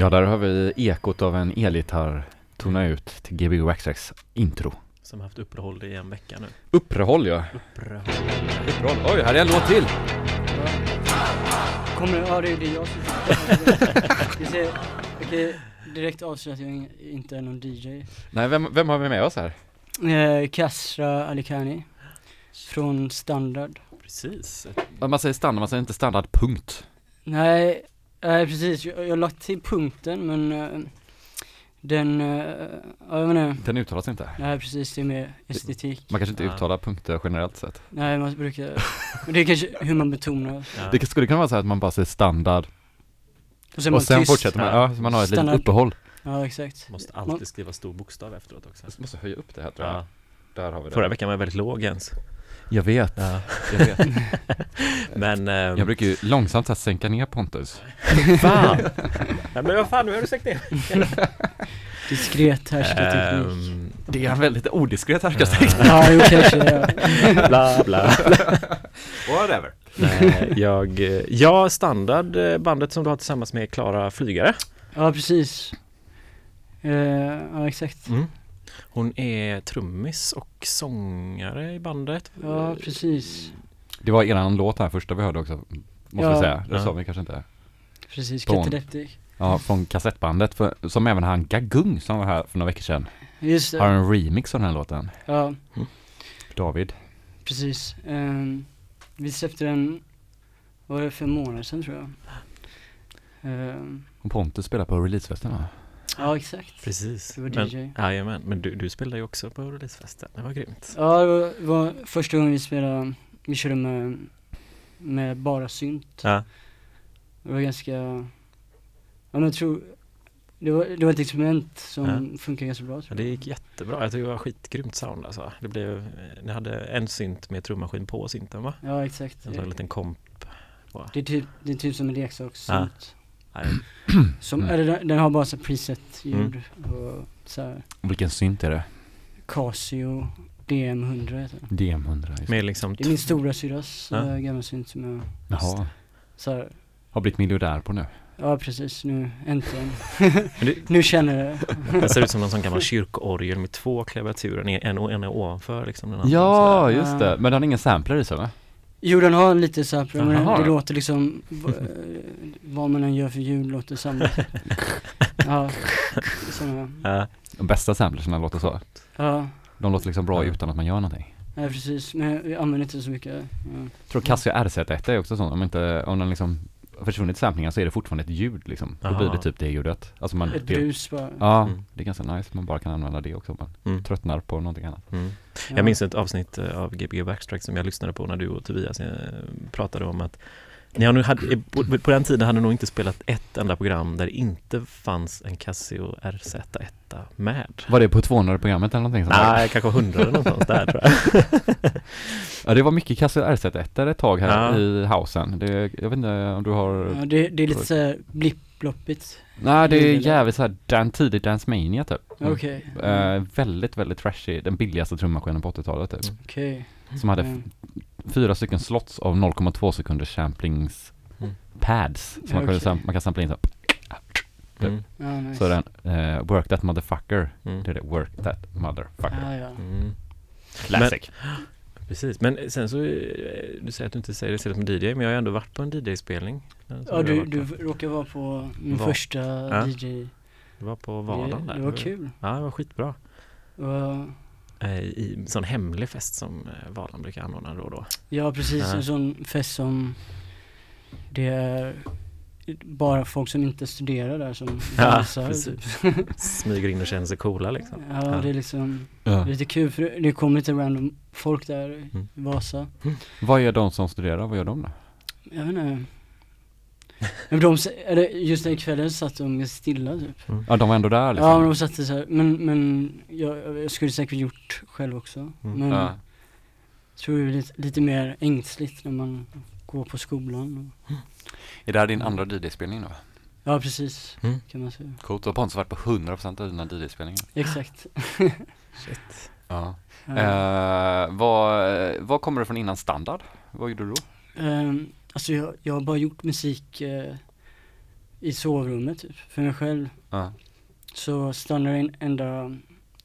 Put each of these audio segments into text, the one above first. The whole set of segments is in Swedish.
Ja, där har vi ekot av en elgitarr tona ut till Gbg Waxtrax intro. Som haft uppehåll i en vecka nu. Uppehåll ja. Uppehåll. Uppehåll. Oj, här är en låt till! Kommer, ja det är det jag som okej, direkt avslöja att jag inte är någon DJ. Nej, vem, vem har vi med oss här? Eh, Kasra Alikani från Standard. Precis. Man säger standard, man säger inte standard punkt. Nej, nej precis, jag, jag har lagt till punkten men eh, den, ja jag menar, Den uttalas inte. nej precis det är mer estetik. Man kanske inte Ja. uttalar punkter generellt sett. Nej man brukar, men det är kanske hur man betonar. Ja. Det skulle kunna vara så att man bara säger standard Och sen, man och sen tyst. fortsätter man, ja, så man har ett litet uppehåll. Ja exakt. Måste alltid skriva stor bokstav efteråt också. Jag måste höja upp det här tror jag. Ja. Där har vi det. Förra veckan var jag väldigt låg ens. Jag vet, Ja. jag vet. Men... ehm, Jag brukar ju långsamt här sänka ner Pontus. Fan! ja, men vad fan, nu har du sagt det. Diskret härskarteknik. Ehm, Det är en väldigt odiskret härskarteknik. Ja, jo kanske ja. bla bla. Whatever. Nej, jag, ja, standard eh, bandet som du har tillsammans med Klara Flygare. Ja, precis. Eh, ja, exakt. Mm. Hon är trummis och sångare i bandet. Ja, precis. Det var eran låt här första vi hörde också, måste Ja. vi säga. Det Ja. sa vi kanske inte. Precis, Kateleptic. Ja, från kassettbandet, för, som även han Gagung som var här för några veckor sedan. Just Har det. en remix av den här låten. Ja, David. precis. Ehm, vi släppte den, var det för månader sedan tror jag. Ehm, Och Pontus spelar på releasefesten va? Ja, exakt. Precis. Det var Men, DJ. jajamän, men du, du spelade ju också på releasefesten. Det var grymt. Ja, det var, det var första gången vi spelade, vi körde med, med bara synt. Ja. Det var ganska, ja men jag tror, det var, det var ett experiment som funkar ganska bra Ja, tror det jag. gick jättebra. Jag tycker det var skitgrymt sound alltså. Det blev, ni hade en synt med trummaskin på synten va? Ja, exakt. En sån liten komp. Det är typ, det är typ som en leksakssynt. Nej, Som, Mm. eller den, har bara så preset ljud Mm. och så här, Vilken synt är det? Casio DM100 heter den. DM100. just det. Med liksom Det är min stora syrras Ja. äh, gamla synt som jag, Jaha. så här, Har blivit miljardär på nu. ja precis nu, äntligen. Det- nu känner jag det. Den ser ut som någon sån gammal kyrkorgel med två klaviaturer, en, en, en är ovanför liksom den andra. Ja, just det. Men den har ingen sampler i sig va? Jo den har lite sampler men Jaha. det låter liksom, eh, vad man än gör för ljud låter samma. ja, såna, Ja, De bästa samplerserna låter så. ja, De låter liksom bra Ja. utan att man gör någonting. ja precis. Men vi använder inte så mycket. Ja. Jag tror Casio RZ1 är också sån, om inte, om den liksom försvunnit samplingar så är det fortfarande ett ljud liksom. Då Aha. blir det typ det ljudet. Alltså man, Ett det, brus bara. Ja, Mm. det är ganska nice. Man bara kan använda det också om man mm, tröttnar på någonting annat. mm. Ja. Jag minns ett avsnitt eh, av Gbg Backstrack som jag lyssnade på när du och Tobias eh, pratade om att ni har nog hade, på, på den tiden hade ni nog inte spelat ett enda program där det inte fanns en Casio RZ1 med. Var det på 200-programmet eller någonting sånt? Nej, kanske hundra eller någonstans där tror jag. Ja, det var mycket Casio RZ1 ett tag här Ja. i housen. Det, jag vet inte om du har... Ja, det, det är lite såhär blipp-bloppigt. Nej, det är jävligt såhär dan, tidig Dance Mania typ. Okej. Eh, väldigt, väldigt trashy. Den billigaste trummaskinen på 80-talet typ. Okej. Som hade Mm. Fyra stycken slots av 0,2 sekunders samplings Mm. pads. Så man, kan, Okej. sam- man kan sampla in så Mm, Ja, nice. Så den, eh, work that motherfucker. mm, Det är det, work that motherfucker. Ja, ja. mm. Classic. Precis, men sen så, eh, du säger att du inte säger det som DJ, men jag har ju ändå varit på en DJ-spelning. Ja, du, du råkar vara på min Va- första Ja. DJ. Du var på Vadan det, där. det var kul. Ja, det var skitbra. Och, Eh, I en sån hemlig fest som eh, Vadan brukar anordna då och då. ja, precis. Ja. En sån fest som det är bara folk som inte studerar där som Ja, dansar. precis. typ. Smyger in och känner sig coola liksom. Ja, det är liksom Ja. lite kul för det- kommer lite random folk där i Mm. Vasa. Vad gör de som studerar? Vad gör de då? Jag vet inte. Men de, eller just den kvällen satt de ganska stilla typ. Ja, de var ändå där liksom? Ja men de satte så här, men, men jag, jag skulle säkert gjort själv också. Mm. Men Ja. jag tror det är lite, lite mer ängsligt när man går på skolan. Och, Är det här din andra DJ-spelning då? ja precis, Mm. kan man säga. Coolt. Och Pontus har varit på 100% av dina DJ-spelningar. Exakt. Shit. Ja. Ja. Eh, vad, vad kommer du från innan standard? Vad gjorde du då? Ehm, alltså jag, jag har bara gjort musik eh, i sovrummet typ, för mig själv. Ja. Så stannade en enda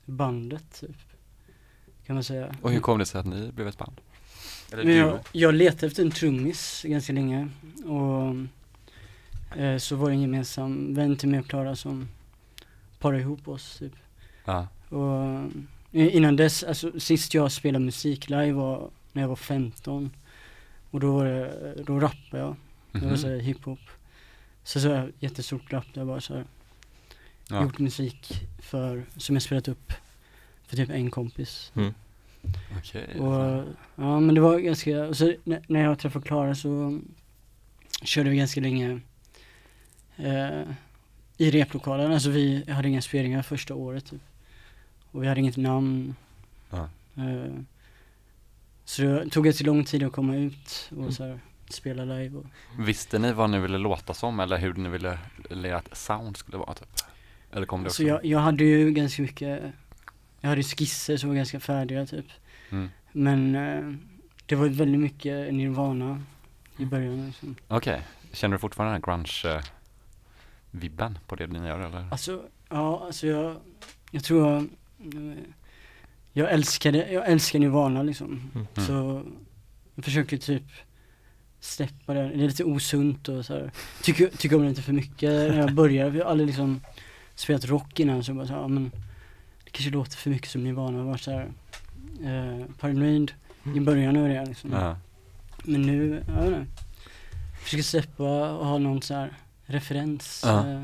bandet typ, kan man säga. Och hur kom det sig att ni blev ett band? Eller Men jag, jag letade efter en trummis ganska länge och eh, så var det en gemensam vän till mig och Klara som parade ihop oss typ. Ja. Och eh, innan dess, alltså sist jag spelade musik live var när jag var 15 och då var det, då rappade jag, det var Mhm. så här hiphop. Så så här jättestort rap där jag bara så här, Ja. gjort musik för, som jag spelat upp för typ en kompis. Okej. Och, ja men det var ganska, och så när, när jag träffade Klara så körde vi ganska länge eh, i replokalen, alltså vi hade inga spelningar första året typ. Och vi hade inget namn. Ja. Eh, så det tog ganska lång tid att komma ut och Mm. så här, spela live och, Visste ni vad ni ville låta som eller hur ni ville, eller att sound skulle vara typ? Eller kom det också? Så jag, jag hade ju ganska mycket, jag hade skisser som var ganska färdiga typ. Mm. Men eh, det var väldigt mycket Nirvana i början liksom. Okej, känner du fortfarande den här grunge-vibben på det ni gör eller? Alltså, ja, alltså jag, jag tror jag, jag älskade, jag älskar Nirvana liksom. Mm. Så jag försöker typ släppa det, det är lite osunt och så här. Tycker, tycker om det lite för mycket när jag börjar, jag har aldrig liksom spelat rock innan så bara så här, ja, men det kanske låter för mycket som Nirvana, jag var så här, eh, paranoid i början av det liksom. Ja. Men nu, jag vet inte. Försöker släppa och ha någon så här referens. Ja. eh,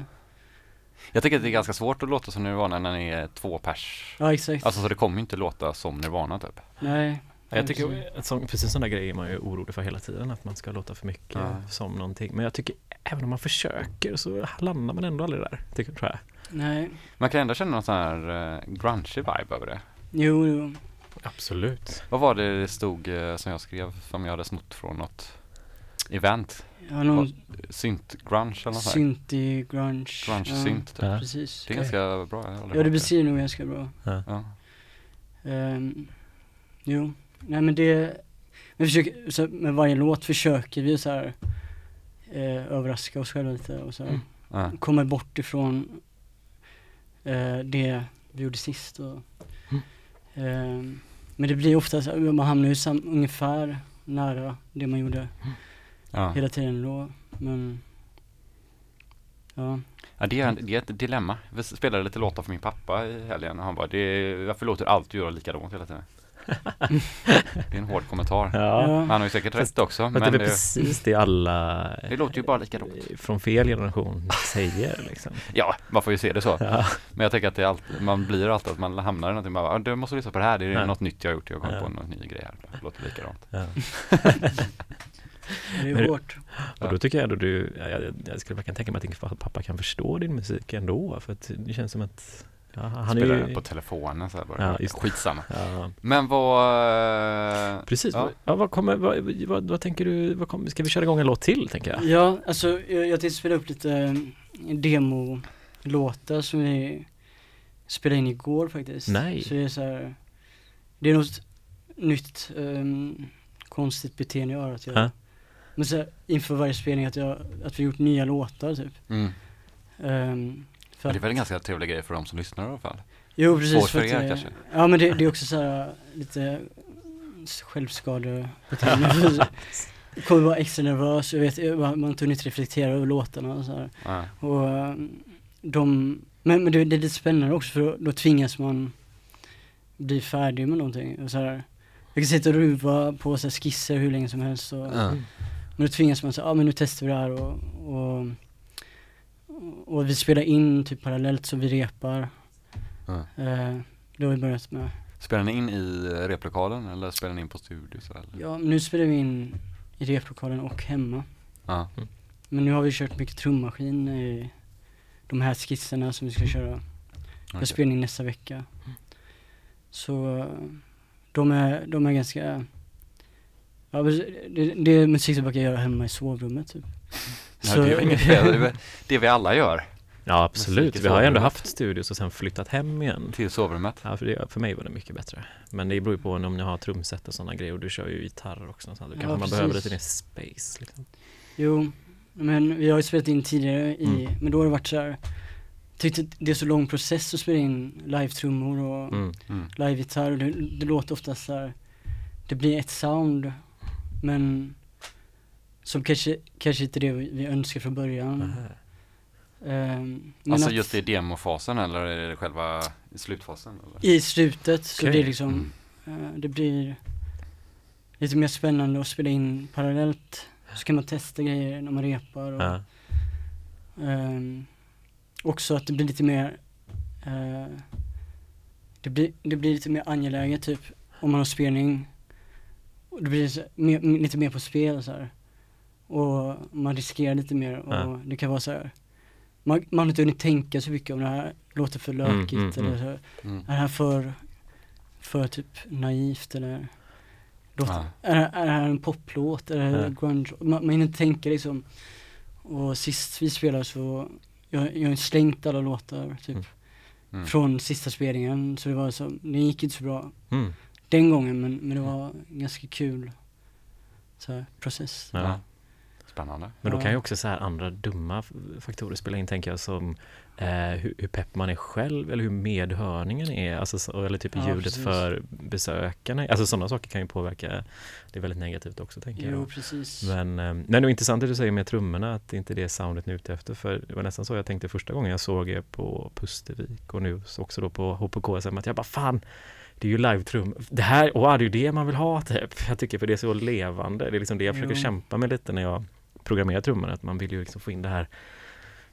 Jag tycker att det är ganska svårt att låta som Nirvana när ni är två pers. ja exakt. Alltså så det kommer ju inte låta som Nirvana typ. Nej. Ja, Jag tycker att sån, precis sådana grejer är man ju orolig för hela tiden, att man ska låta för mycket Ja. som någonting. Men jag tycker även om man försöker så landar man ändå aldrig där, tycker, tror jag. Nej. Man kan ändå känna någon sån här uh, grunge vibe över det. Jo, jo. Absolut. Vad var det det stod eh, som jag skrev som jag hade snott från något event? Har någon Synt grunge eller något sånt grunge. Grunge ja, synt typ. Ja. Precis. Det är ganska bra. Ja, det beskriver nog ganska bra. Ja. Ehm, jo, nej men det, vi försöker, så med varje låt försöker vi så här eh, överraska oss själva lite och så här, Mm. Ja. komma bort ifrån eh, det vi gjorde sist och, Mm. ehm, men det blir ofta så här, man hamnar ju sam, ungefär nära det man gjorde Ja. hela tiden då, men ja, Ja, det, är, det är ett dilemma. Vi spelade lite låtar för min pappa i helgen och han bara, det är, varför låter allt du gör likadant hela tiden? det är en hård kommentar. Ja. Han har ju säkert rätt också, Men det är det, precis det alla det låter ju bara likadant. från fel generation säger liksom. Ja, man får ju se det så. Ja. Men jag tänker att det är alltid, man blir alltid att man hamnar i någonting, man bara, "Ah, du måste lyssna på det här, det är Ja. något nytt jag har gjort, jag kom Ja. på någon ny grej här, det låter likadant. Ja. det är Men- hårt. Och då tycker jag ändå du, jag, jag, skulle verkligen tänka mig att din pappa kan förstå din musik ändå, för att det känns som att ja, han är Spelar ju... på telefonen så här bara, Ja, just skitsamma. Ja, Men vad, precis. Ja. Ja. Vad, kommer, vad, vad, vad tänker du, vad kommer, ska vi köra igång en låt till tänker jag? Ja, alltså jag, jag tänkte spela upp lite eh, demolåtar som vi spelade in igår faktiskt. Nej. Så det är så här, det är något nytt ehm, konstigt beteende jag har att jag, Ja. Men så här, inför varje spelning att jag, att vi gjort nya låtar typ. mm. Um, för det är väl en ganska trevlig grej för de som lyssnar i alla fall. jo precis. svårt för att er det- kanske? Ja men det, det är också så här lite självskadebeteende. Kommer vara extra nervös, jag vet, man har inte hunnit reflektera över låtarna och så här. Ja. Och eh, de, men, men det, det är lite spännande också för då, då tvingas man bli färdig med någonting. Och så här, jag kan sitta och ruva på så här skisser hur länge som helst. Och, Ja. Men då tvingas man säga, ja ah, men nu testar vi det här och, och, och vi spelar in typ parallellt så vi repar. Ja. Eh, det har vi börjat med. Spelar ni in i replokalen eller spelar ni in på studio? Så eller? Ja, nu spelar vi in i replokalen och hemma. Ja. Men nu har vi kört mycket trummaskin i de här skisserna som vi ska köra. Jag spelar in nästa vecka. Så de är, de är ganska, ja men det, det är musik som jag brukar göra hemma i sovrummet typ. Ja, det är ju inget fel, det är det vi alla gör Ja absolut, vi har ju ändå haft studios och sen flyttat hem igen. till sovrummet. Ja, för, det, för mig var det mycket bättre. Men det beror ju på om ni har trumset och sådana grejer och du kör ju gitarr också. Så Ja, kanske man precis. behöver lite mer space. Liksom. Jo, men vi har ju spelat in tidigare i, Mm. men då har det varit så här. Tyckte det är så lång process att spela in live-trummor och Mm. Mm. live-gitarr och det, det låter ofta så här. det blir ett sound men som kanske, kanske inte det vi, önskar från början. Men Alltså att just i demofasen eller är det själva i slutfasen? Eller? i slutet så blir det liksom, eh, det blir lite mer spännande att spela in parallellt. Så kan man testa grejer när man repar och Ja. Ehm, också att det blir lite mer eh, det, blir, det blir lite mer angeläget typ om man har spelning. Det blir mer, lite mer på spel så här. Och man riskerar lite mer och Ja. det kan vara så här. Man, man har inte hunnit tänka så mycket om det här låter för Mm, lökigt mm, eller så, Mm. är det här för, för typ naivt eller låter, Ja. är, det- är det här en poplåt? Är det Ja. grunge? Man, man hinner inte tänka liksom. Och sist vi spelade så, jag, jag har slängt alla låtar typ. Mm. Mm. Från sista spelningen, så det var så, det gick inte så bra Mm. Den gången men, men det var en ganska kul så här, process. Ja. Spännande. Men då kan ju också så här andra dumma faktorer spela in, tänker jag, som eh, hur, hur pepp man är själv eller hur medhörningen är, alltså, så, eller typ Ja, ljudet precis. för besökarna. Alltså sådana saker kan ju påverka det är väldigt negativt också, tänker Jo, jag. precis. Men, eh, men det är intressant det du säger med trummorna, att det inte är det soundet ni är ute efter, för det var nästan så jag tänkte första gången jag såg er på Pustervik och nu så också då på HPKSM, att jag bara fan, det är ju live-trum. Det här, och det är ju det man vill ha typ. Jag tycker för det är så levande. Det är liksom det jag försöker Jo. kämpa med lite när jag programmerar trummorna, att man vill ju liksom få in det här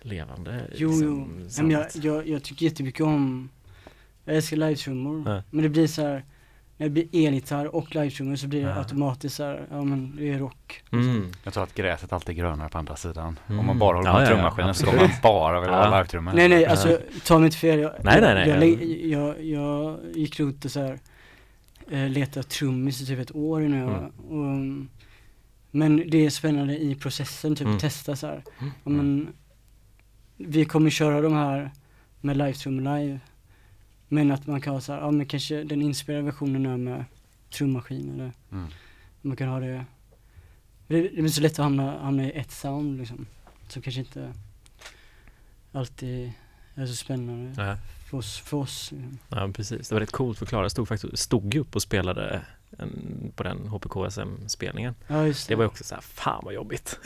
levande Jo, liksom, jo. Jag, jag, jag tycker jättemycket om, jag älskar live-trummor. Ja. Men det blir så här, när det blir elgitarr och live-trummor så blir det Ja. automatiskt så här, ja men det är rock. Mm. Jag tror att gräset alltid är grönare på andra sidan. Mm. Om man bara håller på Ja, med ja, ja, trummaskinen så kommer man bara vilja ha Ja. live-trummor. Nej nej, alltså ta mig inte fel. Jag, Nej, nej, nej. Jag, jag, jag, jag gick runt och så här, eh, letade trummis i typ ett år jag, Mm. och, men det är spännande i processen, typ Mm. testa så här. Mm. Ja, men, vi kommer köra de här med live-trummor live. Men att man kan ha så här, ja men kanske den inspirerade versionen är med trummaskin eller Mm. man kan ha det Det, det är så lätt att hamna, hamna i ett sound liksom. Som kanske inte alltid är så spännande Ja. för oss. För oss liksom. Ja, precis. Det var rätt coolt förklarat. Stod faktiskt, stod ju upp och spelade en, på den HPKSM-spelningen. Ja just det. Det var ju också så här, fan vad jobbigt.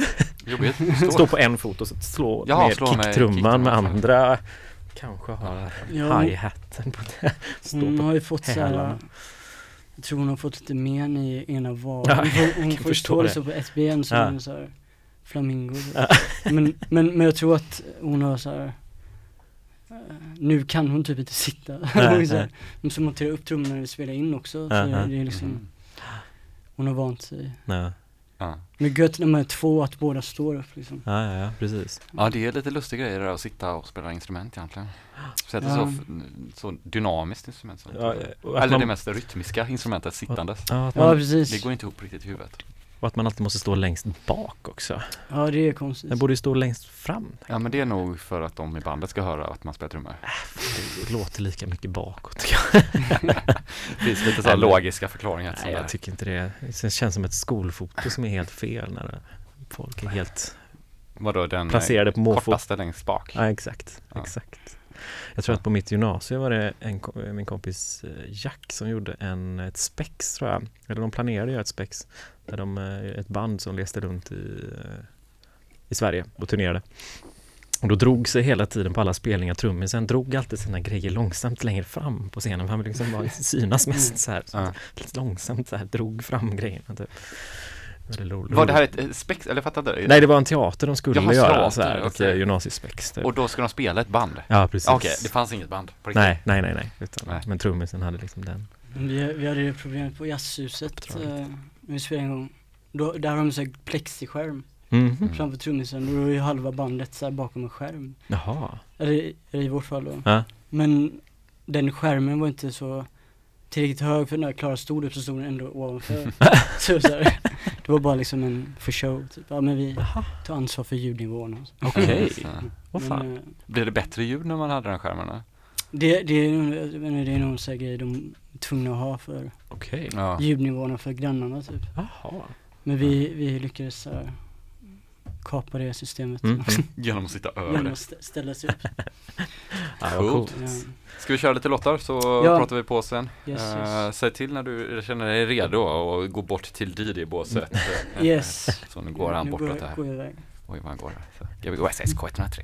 Jobbigt. Stå på en fot och så slå Ja, kicktrumman kicktrumman. med andra. Kanske ha Ja. hi-haten på det. Stå hon på har ju fått så här, hälarna. jag tror hon har fått lite men i ena var. Ja, hon får, hon får förstår stå det. liksom på ett ben så Ja. hon är så här flamingo. Ja. Men, men, men jag tror att hon har så här. eh, Nu kan hon typ inte sitta. Nej, så här. Hon måste montera upp trummorna när vi spelar in också. Så det, ja. det är liksom, Mm. hon har vant sig. Ja. Ja. Men gött när man är två att båda står upp liksom. Ja, ja, ja, precis. ja, det är lite lustiga grejer där att sitta och spela instrument egentligen. Speciellt ett Ja. så, så dynamiskt instrument som Ja, Eller man- det mest rytmiska instrumentet sittandes. Ja, att Ja man, precis. Det går inte ihop riktigt i huvudet. Och att man alltid måste stå längst bak också. Ja det är konstigt. Den borde ju stå längst fram. Ja men det är nog för att de i bandet ska höra att man spelar trummor. Det låter lika mycket bakåt. Det finns lite så här logiska förklaringar Nej, jag tycker inte det. Det känns som ett skolfoto som är helt fel när folk är helt Vadå den placerade på måfå. kortaste längst bak? Ja, exakt. Ja. exakt. Jag tror att på mitt gymnasium var det en, min kompis eh, Jack som gjorde en, ett spex tror jag. Eller de planerade att göra ett spex. Där de, eh, ett band som reste runt i, eh, i Sverige och turnerade. Och då drog sig hela tiden på alla spelningar trummisen drog alltid sina grejer långsamt längre fram på scenen. för Han ville liksom bara synas mest så här. Så långsamt så här, drog fram grejerna typ. Väldigt ro- Var det här roligt. ett eh, spex, eller fattar du? Nej, det var en teater de skulle Jaha, göra, så här, ett okej. eh, gymnasiespex. Typ. Och då ska de spela ett band? Ja, precis. Okej, det fanns inget band på riktigt? Nej, nej, nej, nej. Utan, Nej. Men trummisen hade liksom den. Vi, vi hade det problemet på jazzhuset. Eh, när vi spelade en gång. Då, där har de så här plexiskärm. Mm. framför trummisen och då är ju halva bandet så här bakom en skärm. Jaha. Eller, eller i vårt fall då. Ja. Men den skärmen var inte så tillräckligt hög för när Klara stod upp så stod den ändå ovanför. så, så här, det var bara liksom en för show typ. Ja men vi tar ansvar för ljudnivån. Okej. Ja. Vad fan. Men, eh, Blir det bättre ljud när man hade den eller? det, det, är, nog- det är någon sån här grej de är tvungna att ha för. Ja. ljudnivåerna för grannarna typ. Jaha. Men vi, vi lyckades så här, kapa det systemet Mm. Genom att sitta över genom att stä- ställa sig upp. Ja, Coolt. Ja, Ska vi köra lite låtar så Ja. pratar vi på sen. yes, yes. säg till när du känner dig redo och gå bort till. Eh, Yes. Så nu går han bortåt iväg. Oj vad han går här. Så, Gbg SSK 103.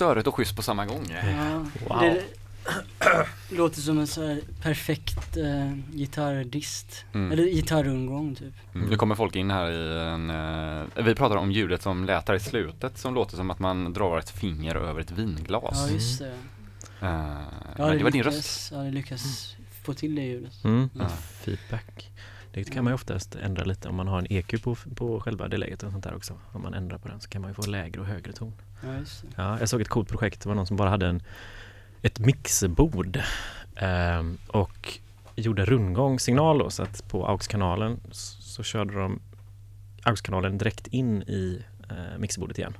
Störigt och schysst på samma gång. Ja, Wow. det låter som en så här perfekt eh, gitarrdist. Mm. Eller gitarrundgång typ. Mm. Nu kommer folk in här i en, eh, vi pratar om ljudet som lät här i slutet som låter som att man drar ett finger över ett vinglas. Ja just det. Eh, Ja, men det var din röst. Ja det lyckas få till det ljudet. Mm. Ja. Feedback. Det kan man ju oftast ändra lite om man har en EQ på, på själva delayet och sånt där också. Om man ändrar på den så kan man ju få lägre och högre ton. Ja jag såg ett coolt projekt. Det var någon som bara hade en, ett mixerbord ehm, och gjorde rundgångssignal då, så att på AUX-kanalen så, så körde de AUX-kanalen direkt in i eh, mixerbordet igen.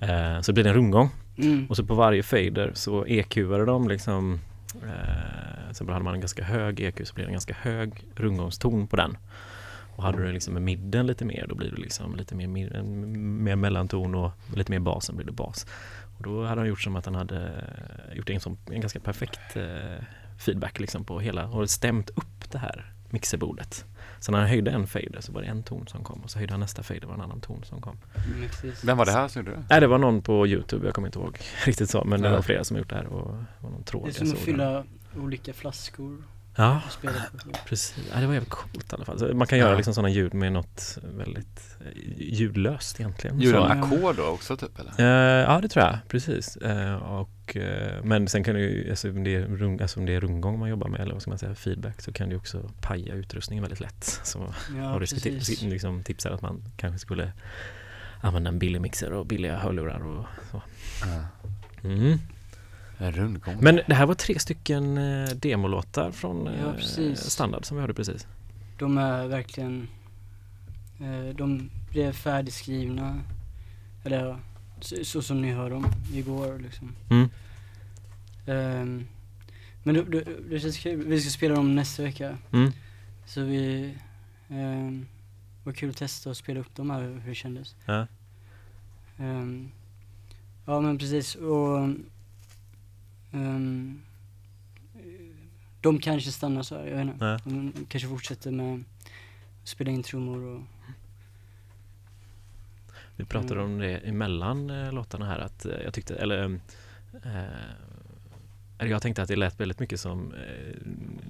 Eh, så det det en rundgång Mm. och så på varje fader så EQade de liksom eh, Sen hade man en ganska hög EQ så blir det en ganska hög rundgångston på den. Och hade du liksom med midden lite mer då blir det liksom lite mer, mer mellanton och lite mer bas, sen blir det bas. Och då hade han gjort som att han hade gjort en, som, en ganska perfekt eh, feedback liksom på hela och stämt upp det här mixerbordet. Så när han höjde en fader så var det en ton som kom och så höjde han nästa fader var en annan ton som kom. Mäktigt. Vem var det här som gjorde det? Nej det var någon på Youtube, jag kommer inte ihåg riktigt så men det var flera som gjort det här och det var någon tråd Det är som att fylla olika flaskor Ja, precis. Ja, det var jävligt coolt i alla fall. Så man kan göra Ja. liksom sådana ljud med något väldigt eh, ljudlöst egentligen. Gjorde han ackord då också typ eller? Eh, ja det tror jag, precis. Eh, och, eh, men sen kan det ju, alltså om det, är rung, alltså om det är rundgång man jobbar med eller vad ska man säga, feedback så kan det också paja utrustningen väldigt lätt. Så Ja har du liksom tipsar att man kanske skulle använda en billig mixer och billiga hörlurar och så. Mm. En rundgång. Men det här var tre stycken eh, demolåtar från Ja, eh, standard som vi hörde precis. De är verkligen, eh, de blev färdigskrivna, eller så, så som ni hör dem igår liksom. Mm. Ehm, men det, det, det känns kul, vi ska spela dem nästa vecka. Mm. Så vi, um, var kul att testa och spela upp dem här, hur det kändes. Ja. Ehm, ja men precis och ehm, de kanske stannar så här, jag vet inte. Ja. De kanske fortsätter med att spela in trummor och Vi pratade Mm. om det emellan eh, låtarna här att eh, jag tyckte, eller eh, eller jag tänkte att det lät väldigt mycket som eh,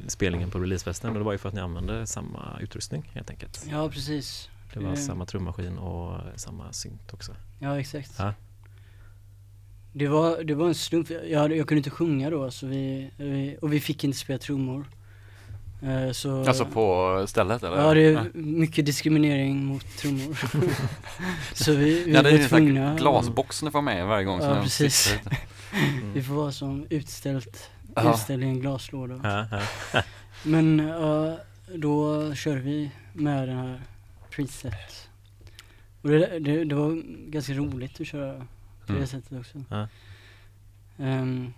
spelningen på releasefesten och det var ju för att ni använde samma utrustning helt enkelt. Ja precis, Det var Mm. samma trummaskin och samma synt också. ja exakt. Ja. Det var, det var en slump, jag, jag, hade- jag kunde inte sjunga då så vi, vi och vi fick inte spela trummor. Eh, så, Alltså på stället eller? Ja det är mycket diskriminering mot trummor. så vi, vi Ja, det är var tvungna. glasbox ni får med varje gång. Ja, precis. lite. Vi får vara som utställt, Ja. utställd i en glaslåda. Men ja, då körde vi med den här preset. Och det, det, det var ganska roligt att köra på Mm. det sättet också. Ja. Ehm,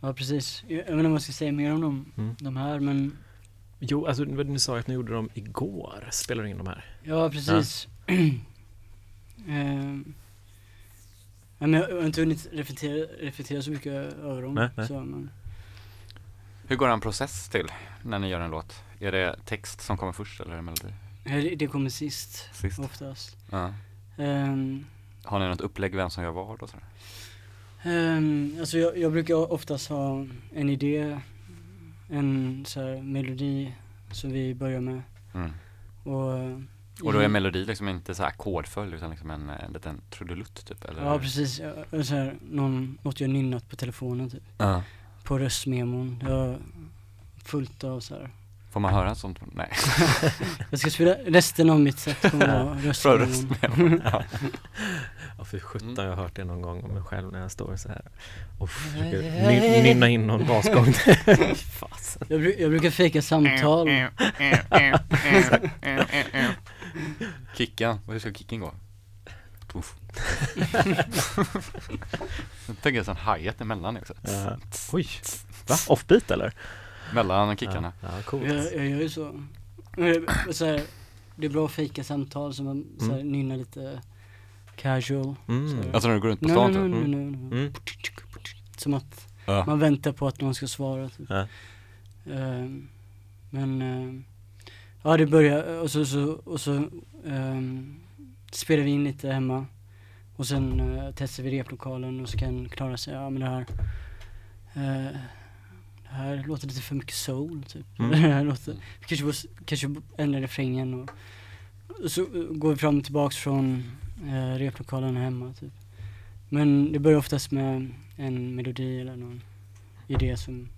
ja precis, jag, jag vet inte vad jag ska säga mer om dem, Mm. de här men Jo, alltså ni sa att ni gjorde dem igår. Spelar du in de här? ja precis. Ja, men jag har inte hunnit reflektera, reflektera så mycket över dem. Nej, nej. Så, men, Hur går en process till när ni gör en låt? Är det text som kommer först eller är det melodi? det, kommer sist, Sist? oftast. Ja. Ehm, Har ni något upplägg vem som gör vad och sådär? Um, alltså jag, jag brukar oftast ha en idé, en så här melodi som vi börjar med. Mm. Och, Och då är melodi liksom inte så här ackordföljd utan liksom en, en liten trudelutt typ? Eller? Ja precis, ja, så här, någon, något jag nynnat på telefonen typ. Ja. På röstmemon. Jag fullt av så här. Får man höra sånt? Nej. Jag ska spela, resten av mitt set kommer vara ja. Ja, för sjutton jag har hört det någon gång om mig själv när jag står så här och försöker ny- nynna in någon basgång. Jag, bru- jag brukar fejka samtal. Kicken, hur ska kicken gå? Puff. Jag tänker en sån hi-hat emellan också. Ja. Oj, va? Offbeat eller? Mellan kickarna. Ja, ja coolt. Jag, jag gör ju så. Men så här, det är bra att fejka samtal så man så här, nynnar lite casual. Mm. Så- Alltså när du går runt på stan nej, typ? nej, Mm. Mm. Som att Ja. man väntar på att någon ska svara typ. Ja. Ehm, Men ehm, ja det börjar och så, så, och så ehm, spelar vi in lite hemma och sen uh, testar vi replokalen och så kan Klara säga, ja men det här eh, det här låter lite för mycket soul typ. Mm. det här låter, kanske, bör- kanske ändrar refrängen och, och så eh, går vi fram och tillbaks från uh, replokalen hemma typ. Men det börjar oftast med en melodi eller någon idé som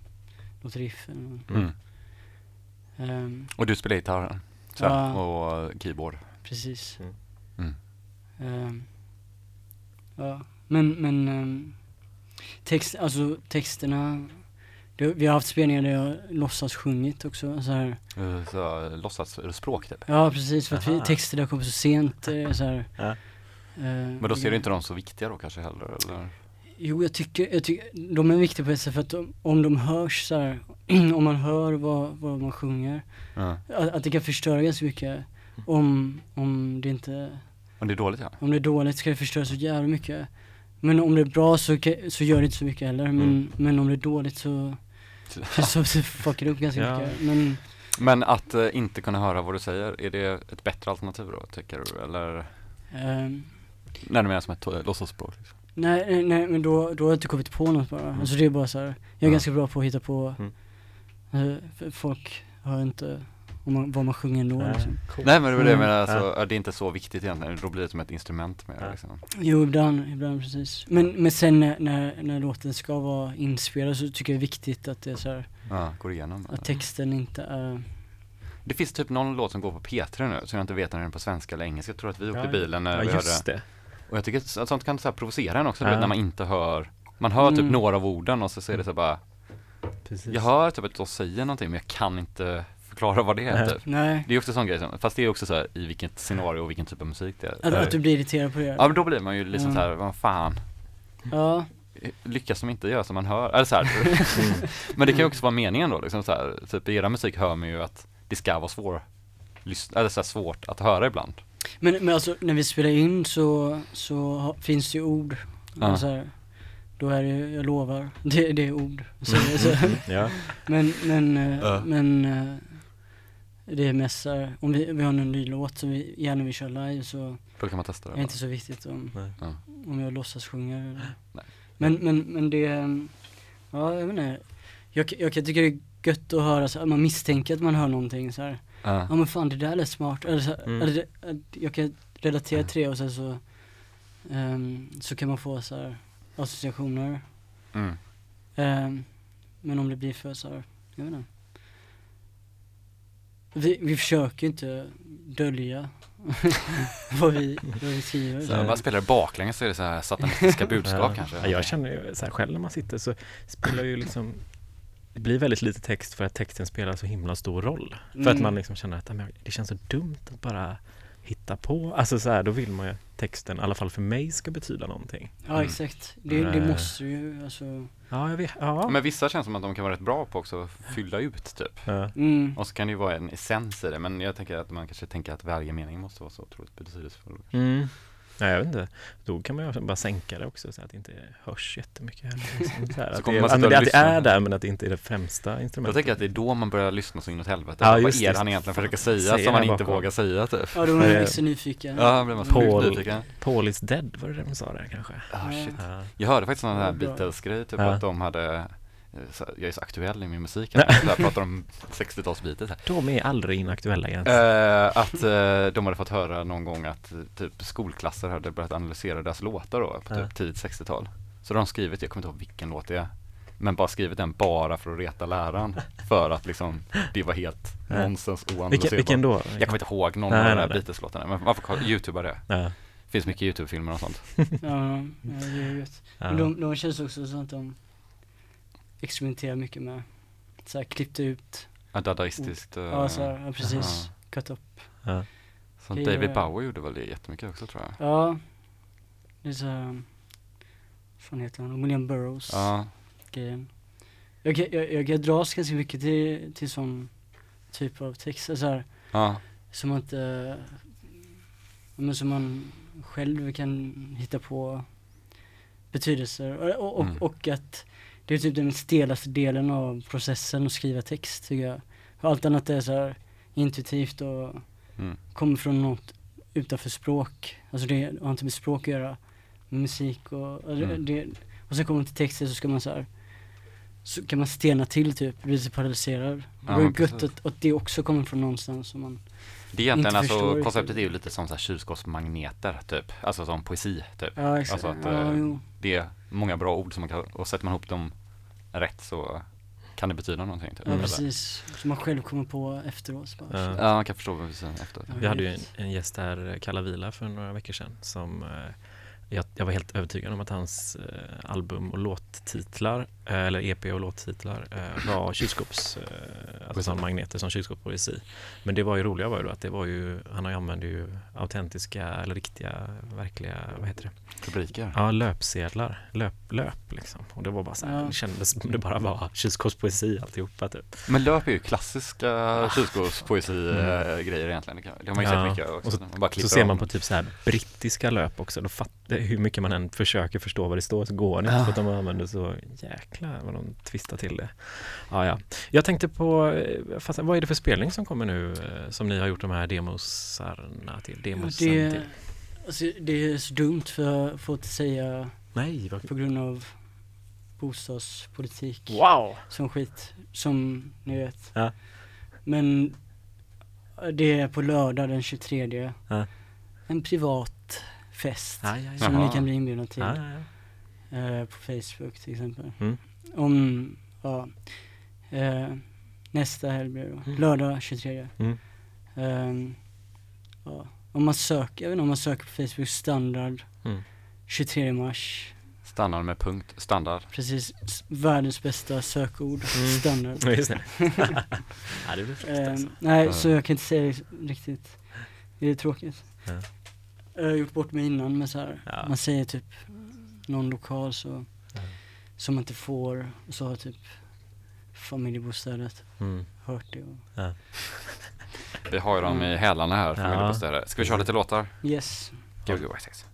något riff eller någon. Mm. Ehm, Och du spelar gitarr så Ja. och keyboard. Precis. Mm. Ehm, ja, men, men ehm, text, alltså texterna, det, vi har haft spelningar där jag låtsas sjungit också. Så här. Så låtsasspråk typ. Ja precis, för att vi, texter där kommer så sent. eh, Så här. Ja. Ehm, Men då ser du inte dem så viktiga då kanske heller eller? Jo, jag tycker, jag tycker de är viktiga på ett sätt för att de, om de hörs så här, om man hör vad, vad man sjunger, Ja. att, att det kan förstöra ganska mycket om, om det inte Om det är dåligt ja. Om det är dåligt ska det förstöra så jävla mycket. Men om det är bra så, så gör det inte så mycket heller. Men, Mm. men om det är dåligt så, så, så fuckar upp ganska Ja. mycket. Men Men att eh, inte kunna höra vad du säger, är det ett bättre alternativ då tycker du? Eller ehm, när du menar som ett to- låtsasspråk? Liksom. nej, nej, nej, men då, då har jag inte kommit på något bara. Alltså det är bara så här. jag är Ja. ganska bra på att hitta på, Mm. eh, folk hör inte om man, vad man sjunger ändå Nej, liksom. coolt. Nej men det var det jag Mm. menar, alltså, Ja. det är inte så viktigt egentligen, då blir det som ett instrument mer Ja. liksom. Jo, ibland, ibland precis. Men, men sen när, när, när låten ska vara inspelad så tycker jag det är viktigt att det är så här, Ja, går igenom. att texten inte är Det finns typ någon låt som går på P3 nu, som jag inte vet när den är på svenska eller engelska. Jag tror att vi åkte Ja, i bilen när Ja vi hörde det. Och jag tycker att så- sånt kan så här provocera en också, Ja. vet, när man inte hör Man hör typ Mm. några av orden och så ser det så bara Precis. Jag hör typ att de säger någonting men jag kan inte förklara vad det är Nej. typ. Nej, Det är också en sån grej, som- fast det är också så här, i vilket scenario och vilken typ av musik det är. att, att du blir irriterad på det. Ja men då blir man ju liksom Mm. så här, vad fan Ja, Lyckas de inte göra som man hör? Eller så här. Mm. Men det kan ju också vara meningen då liksom så här, typ i era musik hör man ju att det ska vara svår eller så här svårt att höra ibland. men, men alltså när vi spelar in så, så ha, finns det ju ord. Ja. Så här, då är det, jag lovar, det, det är ord. Så, så, Ja. men, men, Ja. men eh, det är mest här, om vi, vi har en ny låt som vi gärna vill köra live så Då kan man testa det. är inte så viktigt om, Nej. Om jag låtsas sjunga eller. Nej. Men, men, men det, ja jag vet inte. Jag, jag kan tycka det är gött att höra så här, man misstänker att man hör någonting så här. Ja. Ja men fan det där lät smart, eller, så, Mm. eller det, jag kan relatera till det och sen så ehm, Så kan man få så här associationer Mm. Ehm, Men om det blir för så här, jag vet inte Vi, vi försöker inte dölja vad, vi, vad vi skriver Så här, bara spelar baklänges så är det så här satanistiska budskap Ja. kanske. Ja, jag känner ju så här själv när man sitter så spelar ju liksom det blir väldigt lite text för att texten spelar så himla stor roll. För att Mm. man liksom känner att "Ja, men det känns så dumt att bara hitta på. Alltså så här, då vill man ju att texten, i alla fall för mig, ska betyda någonting. Ja Mm. exakt, det, det Eh. måste ju alltså Ja, jag vet. Ja. Men vissa känns som att de kan vara rätt bra på också att fylla ut typ. Ja. mm. Och så kan det ju vara en essens i det, men jag tänker att man kanske tänker att varje mening måste vara så otroligt betydelsefull. Mm. Nej, jag vet inte. Då kan man ju bara sänka det också så att det inte hörs jättemycket heller. Liksom. Så här, att, kommer det, man och det, att det är där men att det inte är det främsta Jag instrumentet. tänker att det är då man börjar lyssna så inåt helvete. Ja, vad är det han egentligen försöker säga som man han inte bakom. vågar säga typ? Ja då är man Eh, extra nyfiken Ja, blir man Paul- nyfiken. Paul is dead, var det det de sa där kanske? Ah, shit. Ja. Jag hörde faktiskt någon här. Beatles-grej, typ Ja. att de hade eh, så, jag är så aktuell i min musik, jag pratar om 60-tals-Beatles här. De är aldrig inaktuella ens. Eh, att eh, de hade fått höra någon gång att eh, typ skolklasser hade börjat analysera deras låtar då på typ tidigt 60-tal. Så de har skrivit, jag kommer inte ihåg vilken låt det är, men bara skrivit den bara för att reta läraren. för att liksom, det var helt nonsens oanalyserbart. vilken då? Jag kommer inte ihåg någon Nej, av de där. Beatles-låtarna, men man får kolla- youtuba det. Ja. finns mycket YouTube-filmer och sånt. Ja, ja det är Ja. Men de, de känns också som att de experimenterar mycket med så här klippt ut, Ja, dadaistiskt. eh, ja så här, ja precis, cut up Ja. Som David Bowie gjorde väl det jättemycket också tror jag. Ja, det är så här, vad fan heter han, William Burroughs Ja, grejen. Jag, jag, jag kan dras ganska mycket till, till sån typ av text, så här, ja, som man inte, men som man själv kan hitta på betydelser. Och, och, och, Mm. och att det är typ den stelaste delen av processen att skriva text tycker jag. För allt annat är så här intuitivt och mm, kommer från något utanför språk. Alltså det har inte med språk att göra. musik och, och, det- Mm. det, och sen kommer man till texter så ska man så här så kan man stena till typ, bli så paralyserad. Det Ja, ju men gött att, att det också kommer från någonstans som man Det är egentligen alltså, konceptet är ju lite som så här kylskåpsmagneter typ. Alltså som poesi typ. Ja exakt, Alltså att, ja, eh. Det är många bra ord som man kan, och sätter man ihop dem rätt så kan det betyda någonting typ. Ja precis, som man själv kommer på efteråt bara, Ja. Ja, man kan förstå vad vi säger efter. Ja. Vi hade ju en, en gäst här, Kalla Vila, för några veckor sedan som eh, jag, jag var helt övertygad om att hans eh, album och låttitlar, eh, eller EP och låttitlar, eh, var kylskåps, eh, alltså som magneter som kylskåpspoesi. Men det var ju roliga var ju då att det var ju, han använde ju autentiska eller riktiga, verkliga, vad heter det? Rubriker. Ja, löpsedlar, löp, löp liksom. Och det var bara så här, Ja. det kändes som det bara var kylskåpspoesi alltihopa typ. Men löp är ju klassiska kylskåpspoesi-grejer egentligen. Det, kan, det har man ju Ja, sett mycket också. och så- man bara Så ser man på typ så här brittiska löp också, då fattar hur mycket man än försöker förstå vad det står så går det inte Ja. för att de använder så jäkla vad de twistar till det. Ja, ja. Jag tänkte på, eh, fast, vad är det för spelning som kommer nu eh, som ni har gjort de här demosarna till? Demosen det, till? alltså, det är så dumt för jag får inte säga Nej, vad på grund av bostadspolitik Wow! som skit, som ni vet. Ja. Men eh, det är på lördag den 23 Ja. En privat fest Ja, ja, ja. som Jaha. ni kan bli inbjudna till. Ja, ja, ja. eh, på Facebook till exempel. Mm. Om, ja, eh, nästa helg blir det. Mm. Lördag 23. Mm. Ehm, ja, om man söker, jag vet inte om man söker på Facebook standard Mm. 23 mars. Standard med punkt, standard. Precis, världens bästa sökord, Mm. standard. Just det. ja, det blir fräckt Ehm, alltså. nej, så jag kan inte säga det riktigt. Det är tråkigt. Ja. Jag har gjort bort mig innan med så här. Ja. man säger typ någon lokal så, Ja. som man inte får, och så har typ familjebostädet Mm. hört det och, Vi har ju dem i Mm. hälarna här, Ja. familjebostäder. Ska vi köra lite låtar? yes. Gbg Waxxax.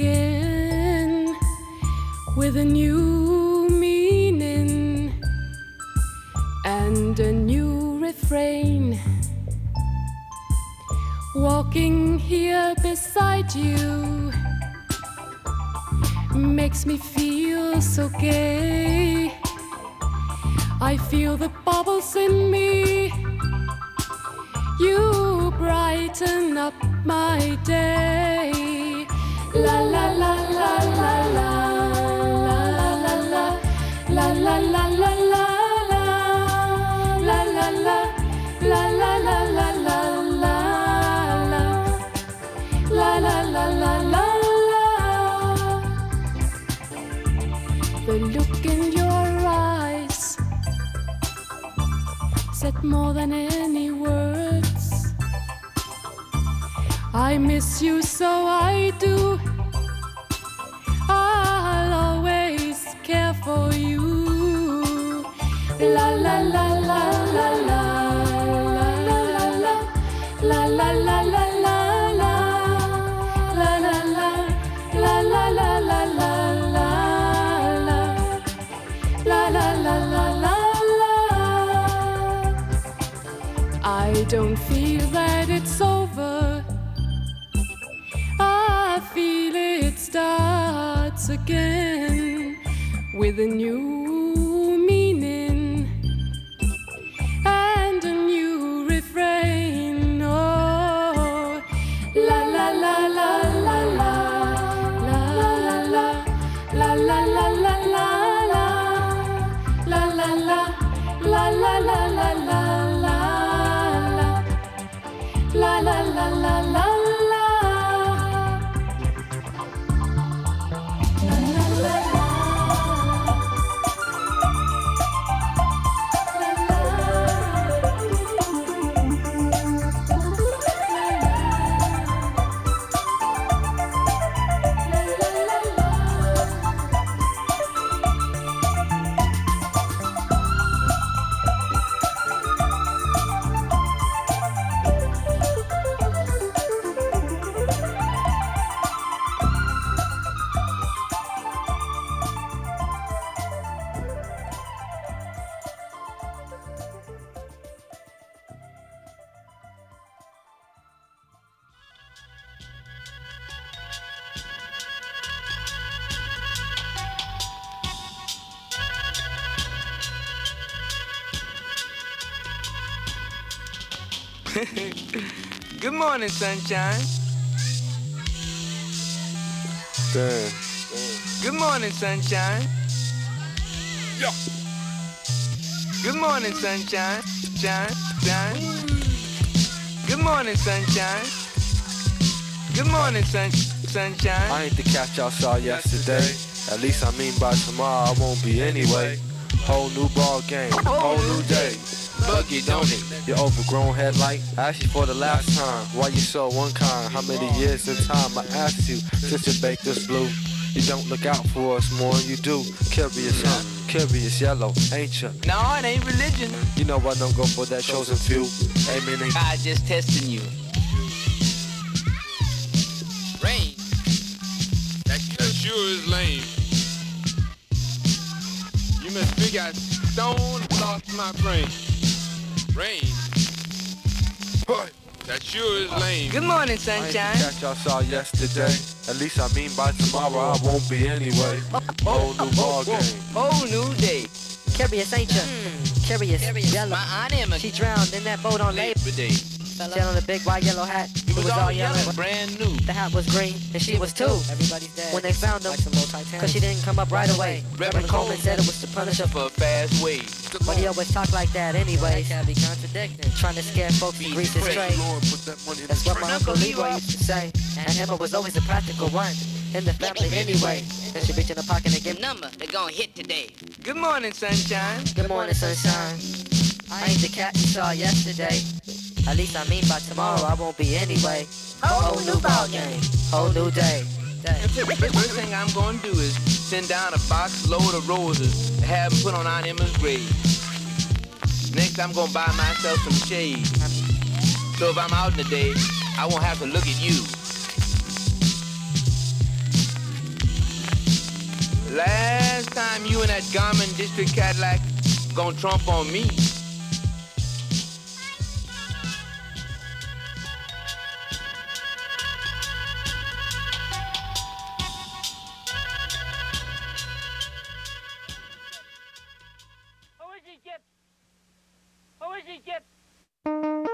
again with a new meaning and a new refrain. Walking here beside you makes me feel so gay. I feel the bubbles in me. You brighten up my day. more than any words. I miss you the new morning, sunshine. Damn. Good morning, sunshine. Good morning, sunshine. Shine, shine. Good morning, sunshine. Good morning, sun, sunshine. I ain't the cat y'all saw yesterday. At least I mean by tomorrow I won't be anyway. Whole new ball game, whole new day. Buggy, don't it? Your overgrown headlight. I asked you for the last time. Why you so unkind? How many years in time I asked you since you baked this blue? You don't look out for us more than you do. Curious, huh? Curious yellow, ain't you? No, it ain't religion. You know I don't go for that chosen few. Amen. ain't- God just testing you. Rain. That, that sure is lame. You must think I stone lost my brain. Rain. Boy, that sure is lame. Good morning, I ain't the sunshine. cat y'all saw yesterday. At least I mean by tomorrow I won't be anyway. Whole new ball game. Whole new day. Curious, ain't ya? Hmm. Curious, yellow. My aunt Emma. She drowned in that boat on Labor Labor Day. She had on a big white yellow hat. It was all yellow, brand new. The hat was green, and she was too. Everybody's dead. When they found him, cause she didn't come up right away. Reverend Coleman said it was to punish her, For a fast way. but he always talked like that anyway. Can't be contradicting. Trying to scare folks and grease his trade. Lord, put that money in That's what my Uncle Leroy used to say. And Emma was always a practical one in the family anyway. Then she reached in the pocket and gave number they're gonna hit today. Good morning, sunshine. Good morning, sunshine. I ain't the cat you saw yesterday. At least I mean by tomorrow I won't be anyway. Whole new ball game, whole new day. First thing I'm gonna do is send down a box load of roses to have them put on Aunt Emma's grave. Next, I'm gonna buy myself some shade. So if I'm out in the day, I won't have to look at you. Last time you and that Garmin District Cadillac gonna trump on me. That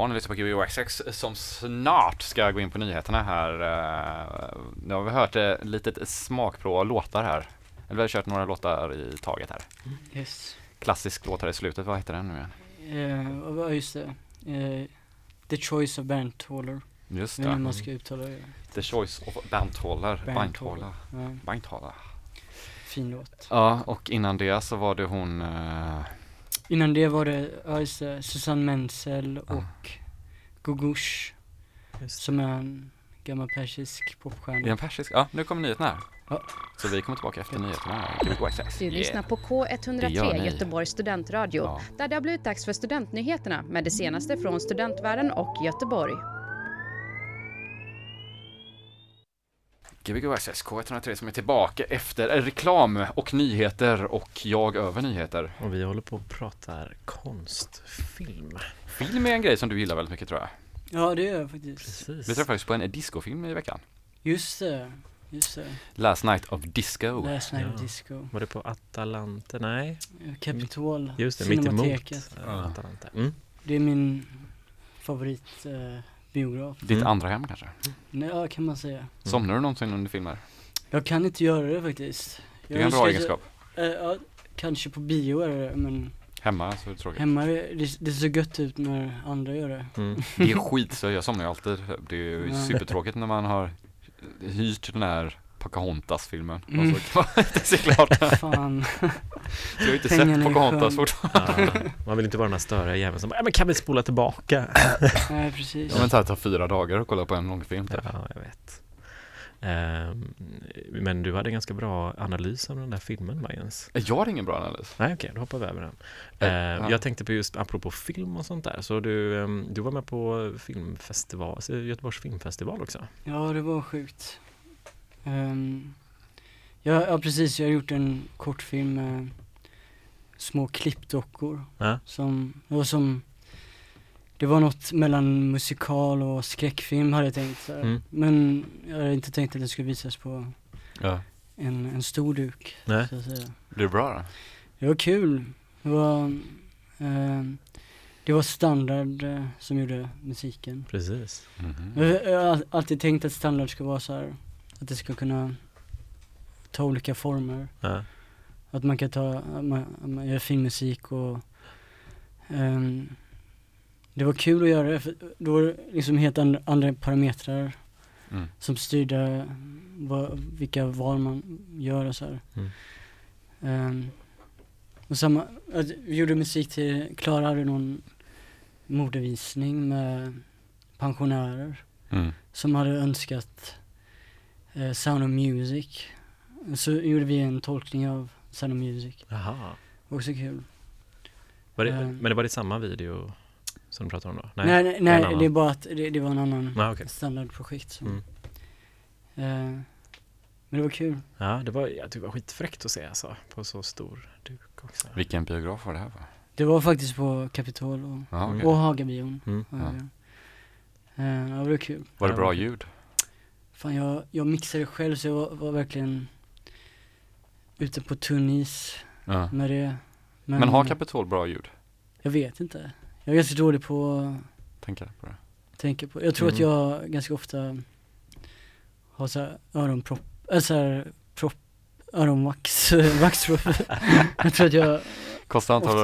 Ja, ni lyssnar på Gbg Waxx som snart ska gå in på nyheterna här. Eh, Nu har vi hört ett litet smakprov av låtar här. Eller vi har kört några låtar i taget här. Yes. Klassisk låt här i slutet, vad heter den nu igen? Eh, och vad- just det. Eh, The Choice of Bandtaller. Just det. man ska uttala det. The Choice of Bandtaller. Bandtaller. Bandtaller. Ja, fin låt. Ja, och innan det så var det hon eh, Innan det var det, ja just det, Susanne Menzel Ja. och Gogush Just. som är en gammal persisk popstjärna. Det är en persisk. Ja, nu kommer nyheterna här. Ja. Så vi kommer tillbaka efter nyheterna. Du lyssnar på Det gör K103 ni. Göteborgs studentradio Ja. där det har blivit dags för studentnyheterna med det senaste från studentvärlden och Göteborg. Gbg Waxx K103 som är tillbaka efter reklam och nyheter och jag över nyheter. Och vi håller på och pratar konstfilm. Film är en grej som du gillar väldigt mycket tror jag. Ja det gör jag faktiskt. Precis. Vi träffades på en discofilm i veckan. Just det, just det. Last Night of Disco. Last Night Ja. of Disco. Var det på Atalante? Nej, Capitol. just det, mittemot Ja. Atalante. Mm. Det är min favorit eh, biograf. Ditt Mm. andra hem kanske? Nej, ja kan man säga. Somnar du någonsin under filmer? Jag kan inte göra det faktiskt. Det är en bra egenskap. Eh, ja, kanske på bio är det men Hemma så är det tråkigt. hemma, det, det ser gött ut när andra gör det. Mm. Det är skit så jag somnar ju alltid. Det är ju Ja. supertråkigt när man har hyrt den här Pocahontas-filmen Mm. och så kan man inte se klart den. Fan. Så jag har ju inte Pengarna sett Pocahontas fortfarande. Ja, man vill inte vara den här störiga jäveln som bara, men kan vi spola tillbaka? Nej precis. Ja men det tar fyra dagar att kolla på en långfilm typ. Ja, jag vet. Ehm, men du hade en ganska bra analys av den där filmen, Majens. Jag har ingen bra analys. Nej, okej, då hoppar vi över den. Eh, ja. Jag tänkte på just apropå film och sånt där, så du, ehm, du var med på filmfestival, alltså Göteborgs filmfestival också? Ja det var sjukt. Um, ja, ja precis, jag har gjort en kortfilm med små klippdockor. Ja. Som, det var som, det var något mellan musikal och skräckfilm hade jag tänkt. Mm. Men jag hade inte tänkt att det skulle visas på Ja. en, en stor duk Nej. så att säga. Det är bra då. Det var kul. Det var, ehm, det var standard eh, som gjorde musiken. Precis. Mhm. Jag jag har all- alltid tänkt att standard ska vara så här att det ska kunna ta olika former. Ja. Att man kan ta, man, man gör filmmusik och ehm, det var kul att göra det för då var det liksom helt andra, andra parametrar Mm. som styrde vad, vilka val man gör och så här. Mm. Ehm, och samma, vi gjorde musik till, Klara hade någon modevisning med pensionärer Mm. som hade önskat eh, Sound of Music. Så gjorde vi en tolkning av Sound of Music. Jaha. Också kul. Var det, Ehm. men det var det samma video som du pratar om då? Nej, nej, nej, en det, är bara att det, det var en annan Ja, okej. standardprojekt. Som, Mm. eh, men det var kul. Ja, det var, ja, det var skitfräckt att se alltså, på så stor duk också. Vilken biograf var det här för? Det var faktiskt på Kapitol och, Ja, okej. och Hagabion. Mm. Ja, det var kul. Var det bra ljud? Fan jag, jag mixade själv så jag var, var verkligen ute på tunn is Ja. med det. Men har Capitol bra ljud? Jag vet inte. Jag är ganska dålig på att Tänker på det. tänka på. Jag tror att Mm. jag ganska ofta har så här öronpropp, eller så här propp, öronvax, vaxpropp. jag tror att jag, Konstant har du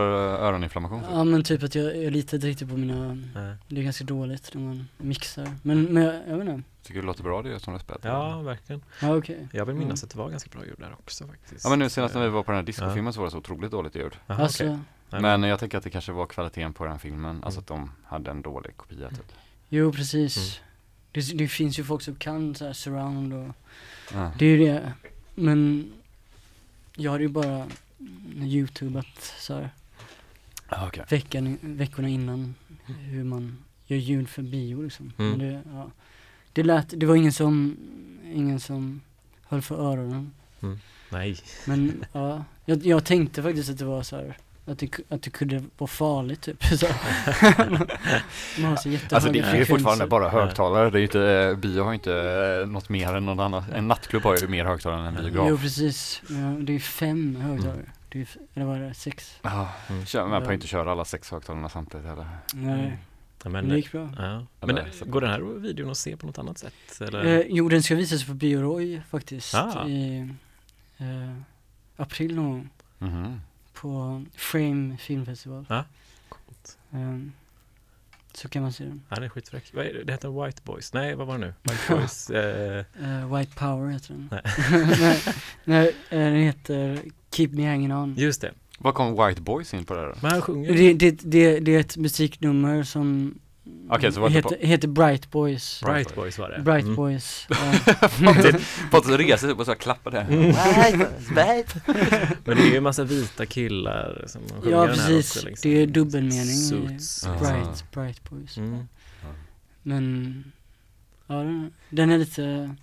öroninflammation? typ? ja men typ att jag, jag litar inte riktigt på mina, Nej. det är ganska dåligt när man mixar. Men, men jag, jag vet inte. Tycker du det låter bra det som du har spelat? Ja, verkligen. Ja okej. Jag vill minnas Mm. att det var ganska bra ljud där också faktiskt. Ja men nu senast när vi var på den här discofilmen så var det så otroligt dåligt ljud. Jaha, Alltså. Nej, Men jag tänker att det kanske var kvaliteten på den filmen, alltså Mm. att de hade en dålig kopia typ. jo precis. Mm. Det, det finns ju folk som kan så här surround och Ja. Det är ju det. Men jag hade ju bara youtubat så här Ah, okej. veckan, veckorna innan hur man gör ljud för bio liksom. Mm. Men det, ja. Det lät, det var ingen som, ingen som höll för öronen. Nej. Men ja, jag, jag tänkte faktiskt att det var så här att det, att det kunde vara farligt typ. Så. man har så Alltså det är ju fortfarande bara högtalare, det är ju inte, eh, bio har ju inte eh, något mer än någon annan, en nattklubb har ju mer högtalare än en biograf. Jo precis, ja, det är fem högtalare. Det är, eller vad är det, sex? Ja, Mm. kör, man får inte köra alla sex högtalarna samtidigt heller. Nej. Ja, Men det gick bra. ja. Men så- går den här videon att se på något annat sätt? Eller? Eh, jo, den ska visas på Bioroy faktiskt Ah. i eh, april någon gång Mhm. på Frame filmfestival. Ja, coolt. Ehm, så kan man se den. Ja, det är skitfräck. Vad är det? det heter White Boys. Nej, vad var det nu? White Boys. Eh, Eh, White Power heter den. Nej. nej, nej eh, den heter Keep Me Hanging On. just det. Vad kom White Boys in på det då? Men han sjunger. Det, det, det, det är ett musiknummer som Okej, så var det heter, heter Bright Boys. Bright Boys var det. Bright Mm. Boys. ja. Pontus reser sig upp och så klappar det. Mm. Men det är ju en massa vita killar som sjunger ja, den här precis. också. Liksom. Det är dubbelmening Suits. Ja. Bright, Bright Boys. Mm. Men, ja den, den är lite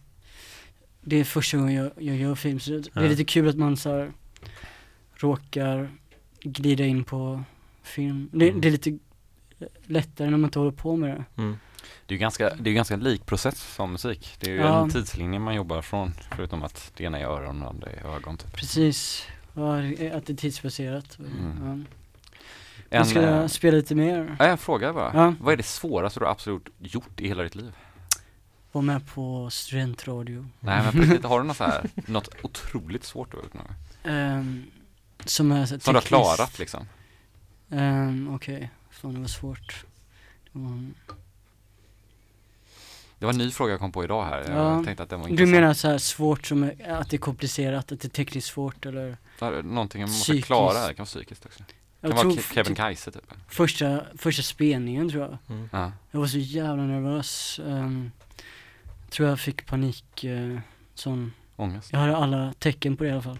Det är första gången jag, jag gör film så det, det är Ja. lite kul att man så här, råkar glida in på film. Det, Mm. det är lite lättare när man inte håller på med det. Mm. Det är ju ganska, det är ganska lik process som musik. Det är ju Ja. en tidslinje man jobbar från, förutom att det ena är öron och det andra är ögon typ. Precis, ja, att det är tidsbaserat. Mm. Ja. En, Jag ska eh, spela lite mer. ja, jag frågar bara. Ja. Vad är det svåraste du absolut gjort i hela ditt liv? Var med på studentradio. Nej men på riktigt, har du något så här, något otroligt svårt du har gjort någon gång? Som är Som du har klarat liksom? Ehm, Okej, fan det var svårt. Det var... Det var en ny fråga jag kom på idag här. Jag Ja. tänkte att den var Du intressant. menar så här svårt som är, att det är komplicerat, att det är tekniskt svårt eller? Här, Någonting man måste Psykiskt. klara, det kan vara psykiskt också. Det Jag kan vara tror Ke- Kevin typ Kajse typ. första, första spelningen tror jag. Mm. Ja. Jag var så jävla nervös. Um, tror jag fick panik, uh, sån. Ångest. Jag hade alla tecken på det i alla fall.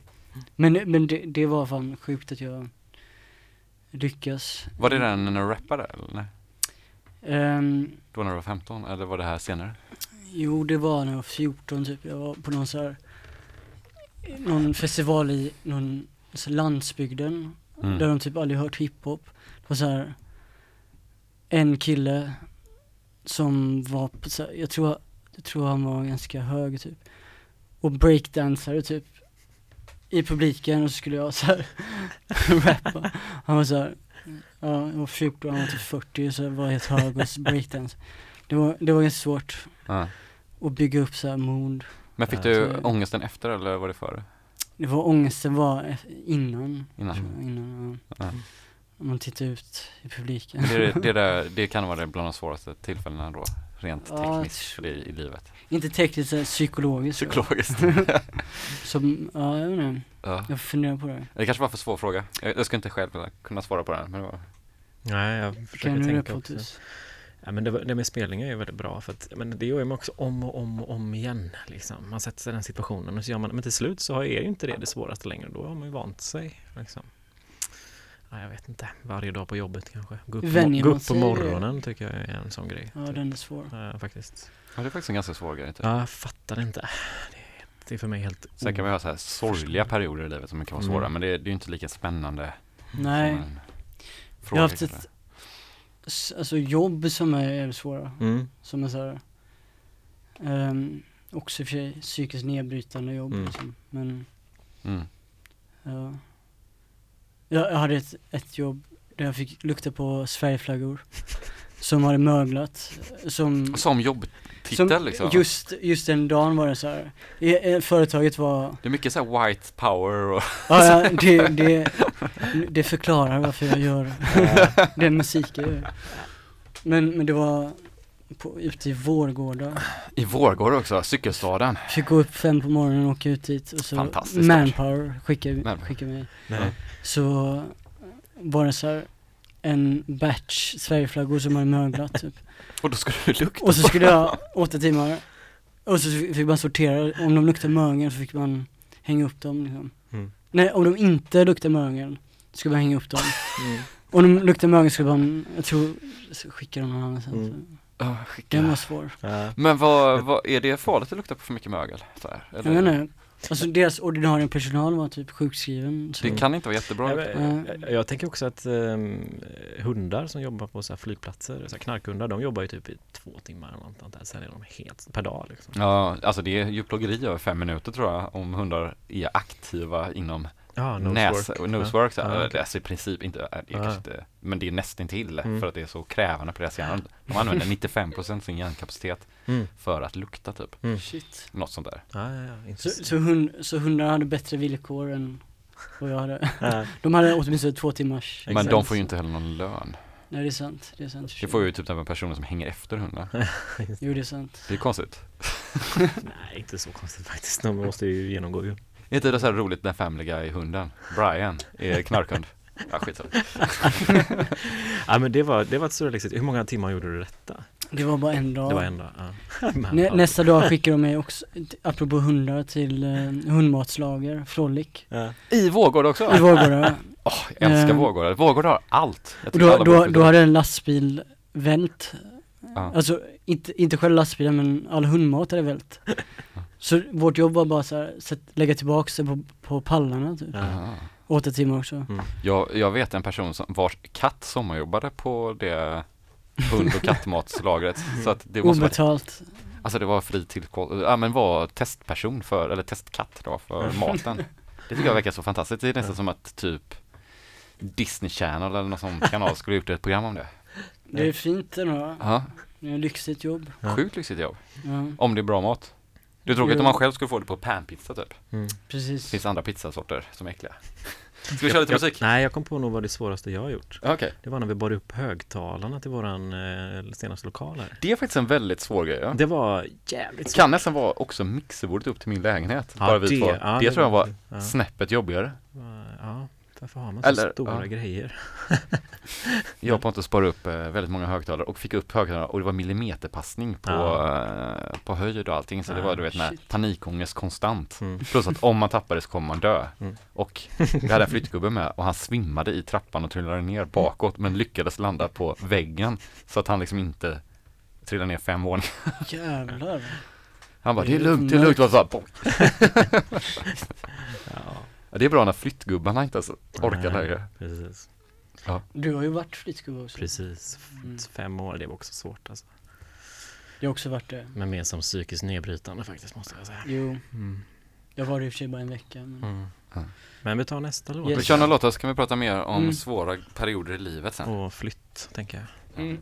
Men, men det, det var fan sjukt att jag lyckas. Var det den när du rappade eller? Nej? Ehm, Då när du var 15? Eller var det här senare? Jo, det var när jag var 14 typ. Jag var på någon så här, någon festival i någon så landsbygden. Mm. Där de typ aldrig hört hiphop. Det var så här en kille som var på så här, jag tror, jag tror han var ganska hög typ. Och breakdansare typ. I publiken och så skulle jag så här rappa. Han var så här, ja, jag var 14, han var typ 40 så jag var helt hög och så breakdance. Det var, det var ganska svårt Ja. att bygga upp så här mod. Men fick du så- ångesten efter eller var det före? Det var ångesten var e- innan. Innan? jag, innan ja. Ja. Man tittar ut i publiken. Men det, det, där, det kan vara det bland de svåraste tillfällena då, rent Ja, tekniskt det i livet. Inte tekniskt, psykologiskt. så. Psykologiskt. Som, ja jag vet inte. ja. Jag funderar på det. Det kanske var för svår fråga. Jag, jag ska inte själv kunna svara på den. Men det var... Nej, jag försöker Kan tänka också. Ja, men det, det med spelningar är ju väldigt bra för att men det gör man också om och om och om igen. Liksom. Man sätter sig i den situationen och så gör man men till slut så är ju inte det det svåraste längre. Då har man ju vant sig. Liksom. Ja, jag vet inte, varje dag på jobbet kanske. Gå upp, Vänjer gå man upp på morgonen tycker jag är en sån grej. Ja typ. den är svår. Ja, faktiskt. Ja, det är faktiskt en ganska svår grej. Typ. Ja, jag fattar inte. Det är, det är för mig helt Sen kan vi ha så här sorgliga perioder i livet som kan vara svåra, Mm. men det, är- ju inte lika spännande Nej, en jag fråga. har haft ett, alltså jobb som är svåra. Mm. Som är såhär, um, också i och för sig psykiskt nedbrytande jobb Mm. liksom. Men, Mm. ja. Jag, jag hade ett, ett jobb där jag fick lukta på Sverigeflaggor. Som hade möglat. Som, Som jobbtitel som liksom. just, just den dagen var det så här. I, Företaget var Det är mycket så här white power och Ja, ja det, det, det förklarar varför jag gör den musik jag gör. Men, men det var på, ute i Vårgårda. i Vårgårda också, cykelstaden. Fick gå upp fem på morgonen och åka ut dit och så Fantastiskt Manpower skickade, Manpower. skickade mig. Nej. Så var det så här en batch Sverigeflaggor som hade möglat typ. Och då ska du lukta Och så skulle dem. jag åtta timmar och så fick man sortera, om de luktade mögel så fick man hänga upp dem liksom. Mm. Nej, om de inte luktar mögel skulle man hänga upp dem. Mm. Om de luktar mögel skulle man, jag tror, så skickar de någon annanstans. Mm. Ja, skicka. Den var svår. Ja. Men vad, vad, är det farligt att lukta på för mycket mögel? Så här, Jag vet inte, alltså deras ordinarie personal var typ sjukskriven. Så. Det kan inte vara jättebra. Ja, lukt. men, jag, jag tänker också att ehm, hundar som jobbar på så här flygplatser, så här knarkhundar, de jobbar ju typ i två timmar eller något sånt där. Sen är de helt per dag liksom. Ja, alltså det är djurplågeri över fem minuter tror jag om hundar är aktiva inom Ja, näs, nosework. nosework. Ja. Ja. Ja, okej. Alltså i princip inte, det är inte, men det är nästintill Mm. för att det är så krävande på deras hjärna. De använder 95% sin hjärnkapacitet Mm. för att lukta typ. Mm. Shit. Något sånt där. Ja, ja, ja. Så, så, hund, så hundar hade bättre villkor än vad jag hade? Ja. De hade åtminstone två timmars Men de får ju inte heller någon lön. Nej det är sant, det är sant Det får ju typ den personen som hänger efter hunden. Jo det är sant Det är konstigt. Nej, inte så konstigt faktiskt. De måste ju genomgå ju. Är inte det så här roligt när Family Guy hunden, Brian, är knarkhund? Ja, skitsamma. Ja, men det var, det var ett surrealistiskt. Hur många timmar gjorde du detta? Det var bara en dag Det var en dag. Ja. Nä. Nästa dag skickar de mig också, apropå hundar, till eh, hundmatslager, Frolic Ja. I Vårgårda också? i Vårgårda Åh, jag älskar Eh, Vårgårda. Vårgårda har allt. Jag då, då, då hade en lastbil vänt Ja. Alltså inte, inte själva lastbilen men all hundmat hade vält Så vårt jobb var bara så här, sätt, lägga tillbaks det på, på pallarna typ Ja. Ah. Åtta timmar också Jag, jag vet en person som vars katt sommarjobbade på det hund och kattmatslagret. Så att det måste vara, Obetalt alltså det var fri till, ja men var testperson för, eller testkatt då för maten. Det tycker jag verkar så fantastiskt. Det är nästan som att typ Disney Channel eller någon sån kanal skulle gjort ett program om det. Det är fint ändå, Ja, det är ett lyxigt jobb Ja. sjukt lyxigt jobb. Ja, Om det är bra mat. Det är tråkigt Jo. om man själv skulle få det på panpizza typ. Mm. Det precis finns andra pizzasorter som är äckliga. Ska vi köra lite musik? Nej, jag kom på nog vad det svåraste jag har gjort. Okej. Det var när vi bar upp högtalarna till våran eh, senaste lokal här. Det är faktiskt en väldigt svår grej. Ja. Det var jävligt Det kan nästan vara också mixerbordet upp till min lägenhet. Ja, bara vi det- två. ja, det, det tror jag var var- ja. snäppet jobbigare. Ja, varför har man så Eller, stora ja. grejer? Jag och Pontus sparade upp eh, väldigt många högtalare och fick upp högtalarna och det var millimeterpassning på, eh, på höjd och allting. Så det Ah, var du vet shit. panikångest konstant. Mm. Plus att om man tappade så kommer man dö. Mm. Och vi hade en flyttgubbe med och han svimmade i trappan och trillade ner bakåt men lyckades landa på väggen så att han liksom inte trillade ner fem våningar. Jävlar Han bara, Det det är lugnt, det är lugnt. Och så bonk. Ja, Ja, det är bra när flyttgubbarna inte ens orkar nej, längre. Precis, Du har ju varit flyttgubbe också precis. Mm. Fem år, det var också svårt alltså. Jag har också varit det Men mer som psykiskt nedbrytande faktiskt måste jag säga. Jo, Mm. jag var det i och för sig bara en vecka men Mm. Ja. Men vi tar nästa låt. Yes. Vi kör några låtar så kan vi prata mer om Mm. svåra perioder i livet sen. Och flytt, tänker jag.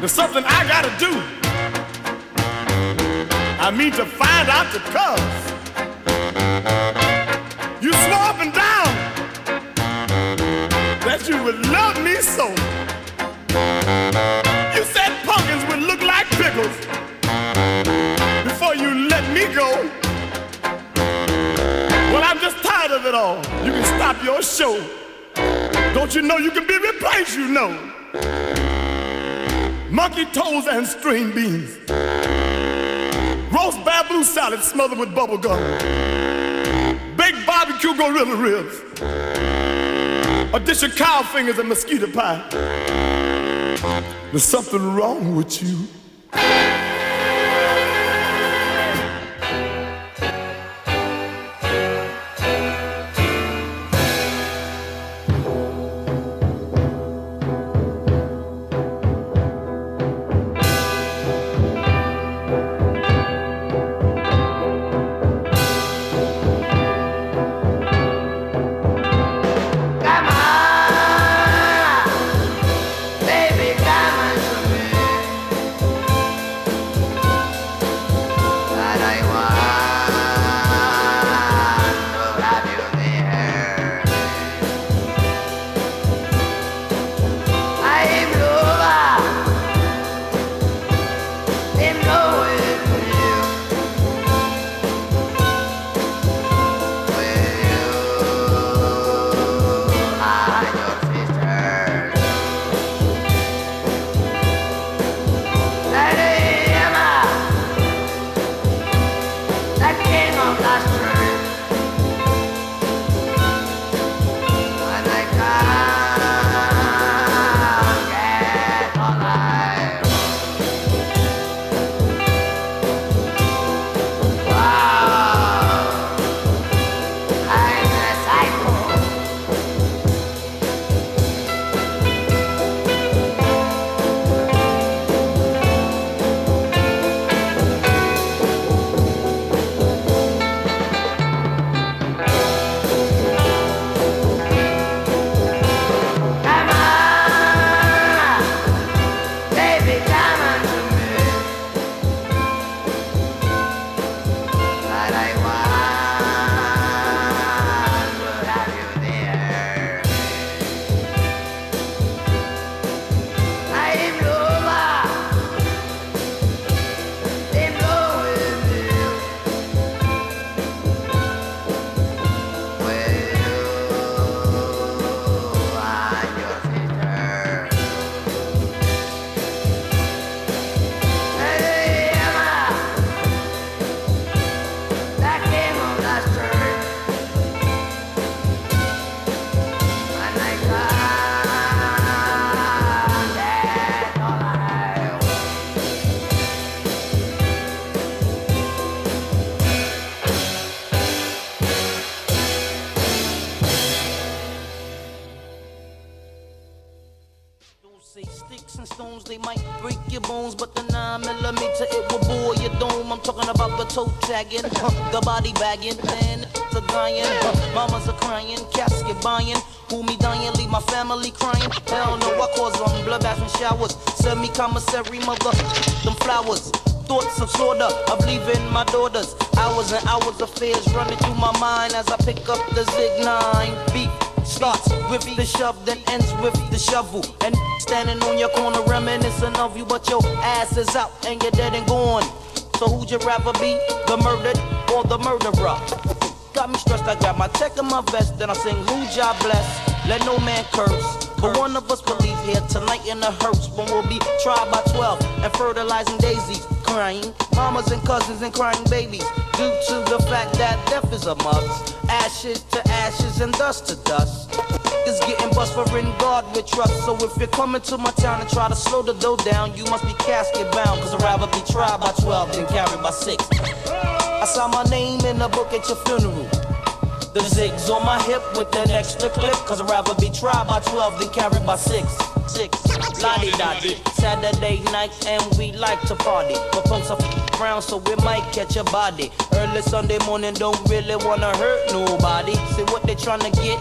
There's something I gotta do. I mean to find out the cause. You swore up and down that you would love me so. You said pumpkins would look like pickles before you let me go. Well, I'm just tired of it all. You can stop your show. Don't you know you can be replaced, you know? monkey toes and string beans, roast bamboo salad smothered with bubble gum, baked barbecue gorilla ribs, a dish of cow fingers and mosquito pie. There's something wrong with you. About the toe tagging, the body bagging, and the dying. Mamas are crying, casket buying. Who me dying, leave my family crying. Hell no, I cause them blood baths and showers. Send me commissary, mother, them flowers. Thoughts of sorta of leaving my daughters. Hours and hours of fears running through my mind as I pick up the Zig 9 beat. Starts with the shove, then ends with the shovel. And standing on your corner reminiscing of you, but your ass is out and you're dead and gone. So who'd you rather be, the murdered or the murderer? Got me stressed, I got my check in my vest, then I sing who job bless. Let no man curse. But one of us will leave here tonight in a hearse when we'll be tried by 12 and fertilizing daisies, crying mamas and cousins and crying babies due to the fact that death is a must. Ashes to ashes and dust to dust. Is getting bust for in God with trust. So if you're coming to my town and try to slow the dough down, you must be casket bound. Cause I'd rather be tried by 12 than carried by 6. I saw my name in the book at your funeral. The zigs on my hip with an extra clip. Cause I'd rather be tried by 12 than carried by 6. 6. Lottie. Saturday night and we like to party. But folks are f- around so we might catch a body. Early Sunday morning don't really wanna hurt nobody. See what they tryna get?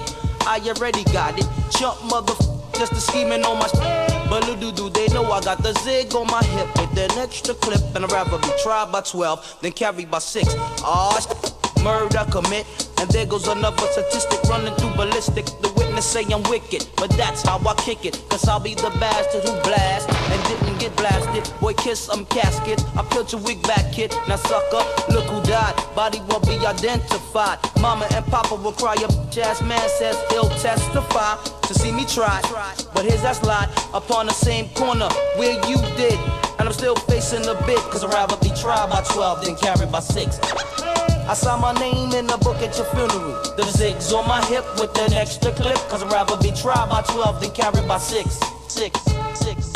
I already got it. Chump mother just a scheming on my but little do they know I got the zig on my hip with an extra clip and I'd rather be tried by 12 than carried by 6. Ah, Aw, murder commit. And there goes another statistic running through ballistic. The witness say I'm wicked, but that's how I kick it. Cause I'll be the bastard who blast and didn't get blasted. Boy, kiss, I'm casket. I peeled your wig back, kid. Now sucker, look who died. Body won't be identified. Mama and Papa will cry. Bitch ass man says he'll testify to see me try. But here's that slide upon the same corner where you did. And I'm still facing the bit, cause I'd rather be tried by 12 than carried by 6. I saw my name in the book at your funeral. The zigs on my hip with an extra clip, cause I'd rather be tried by 12 than carried by 6. 6, 6.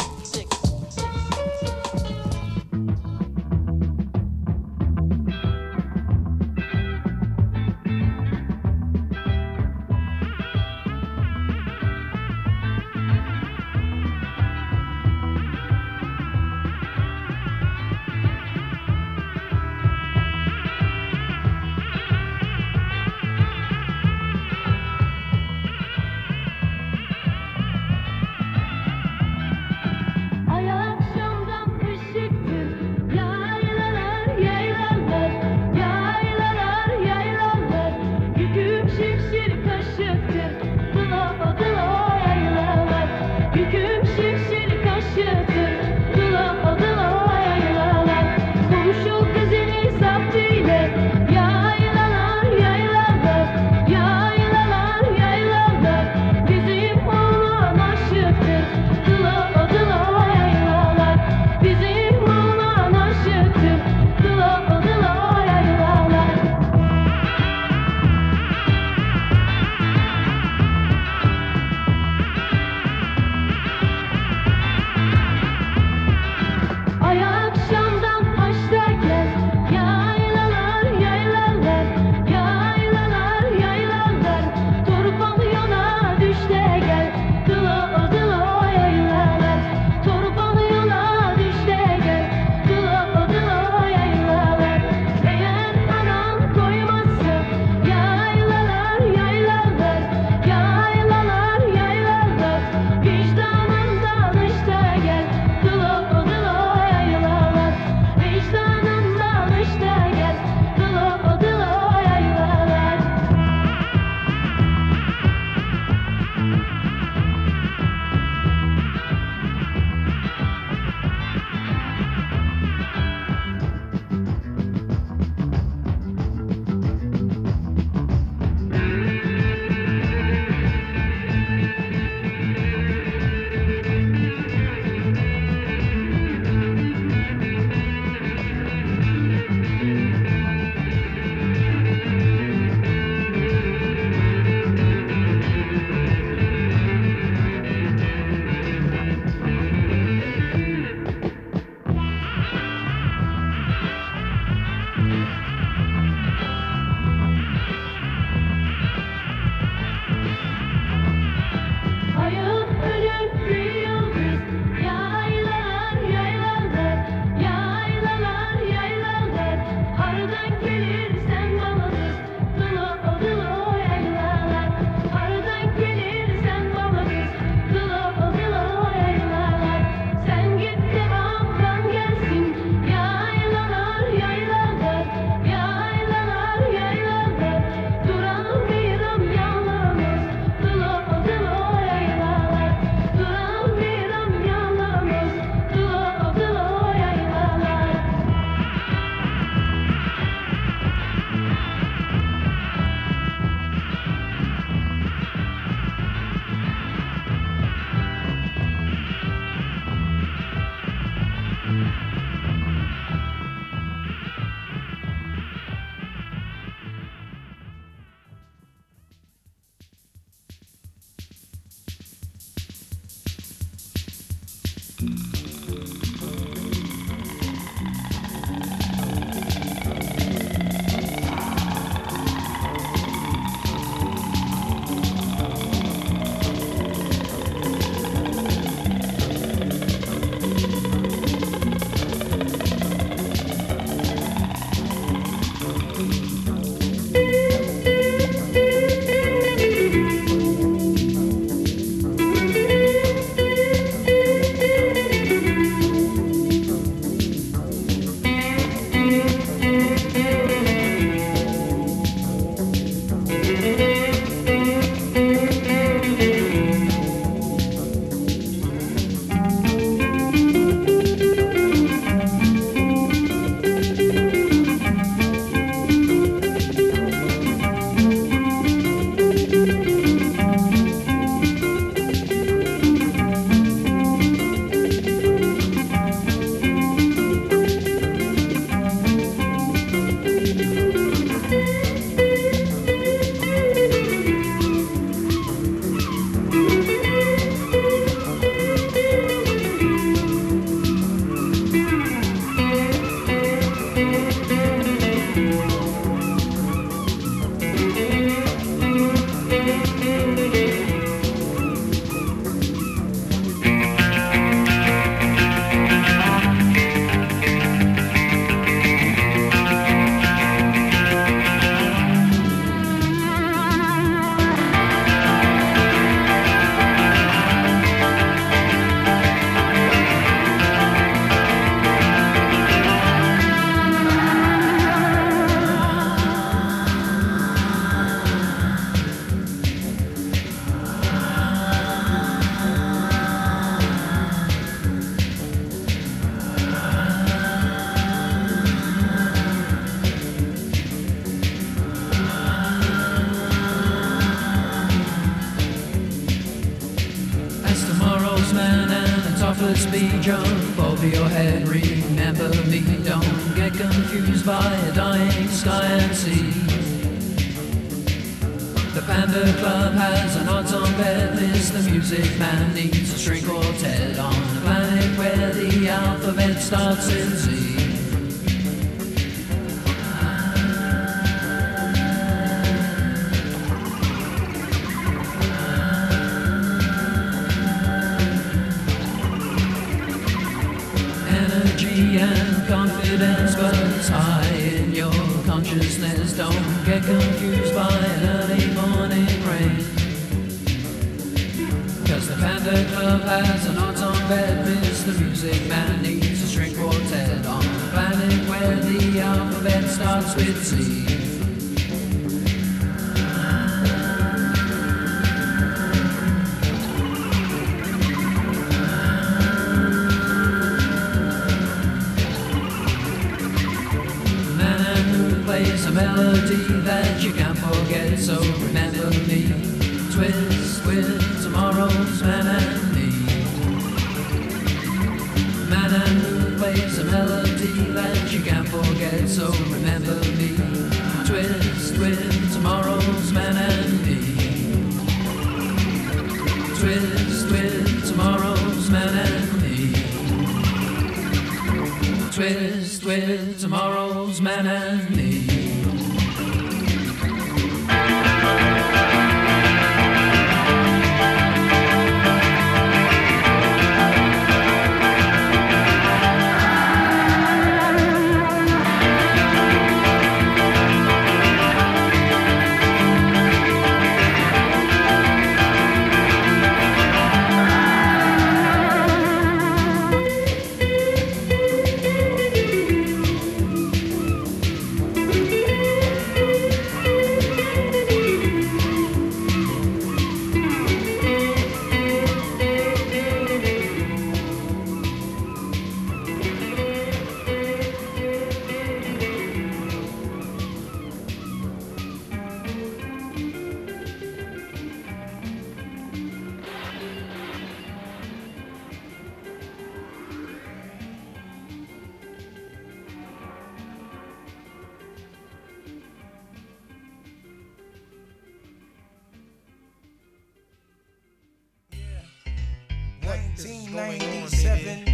1997.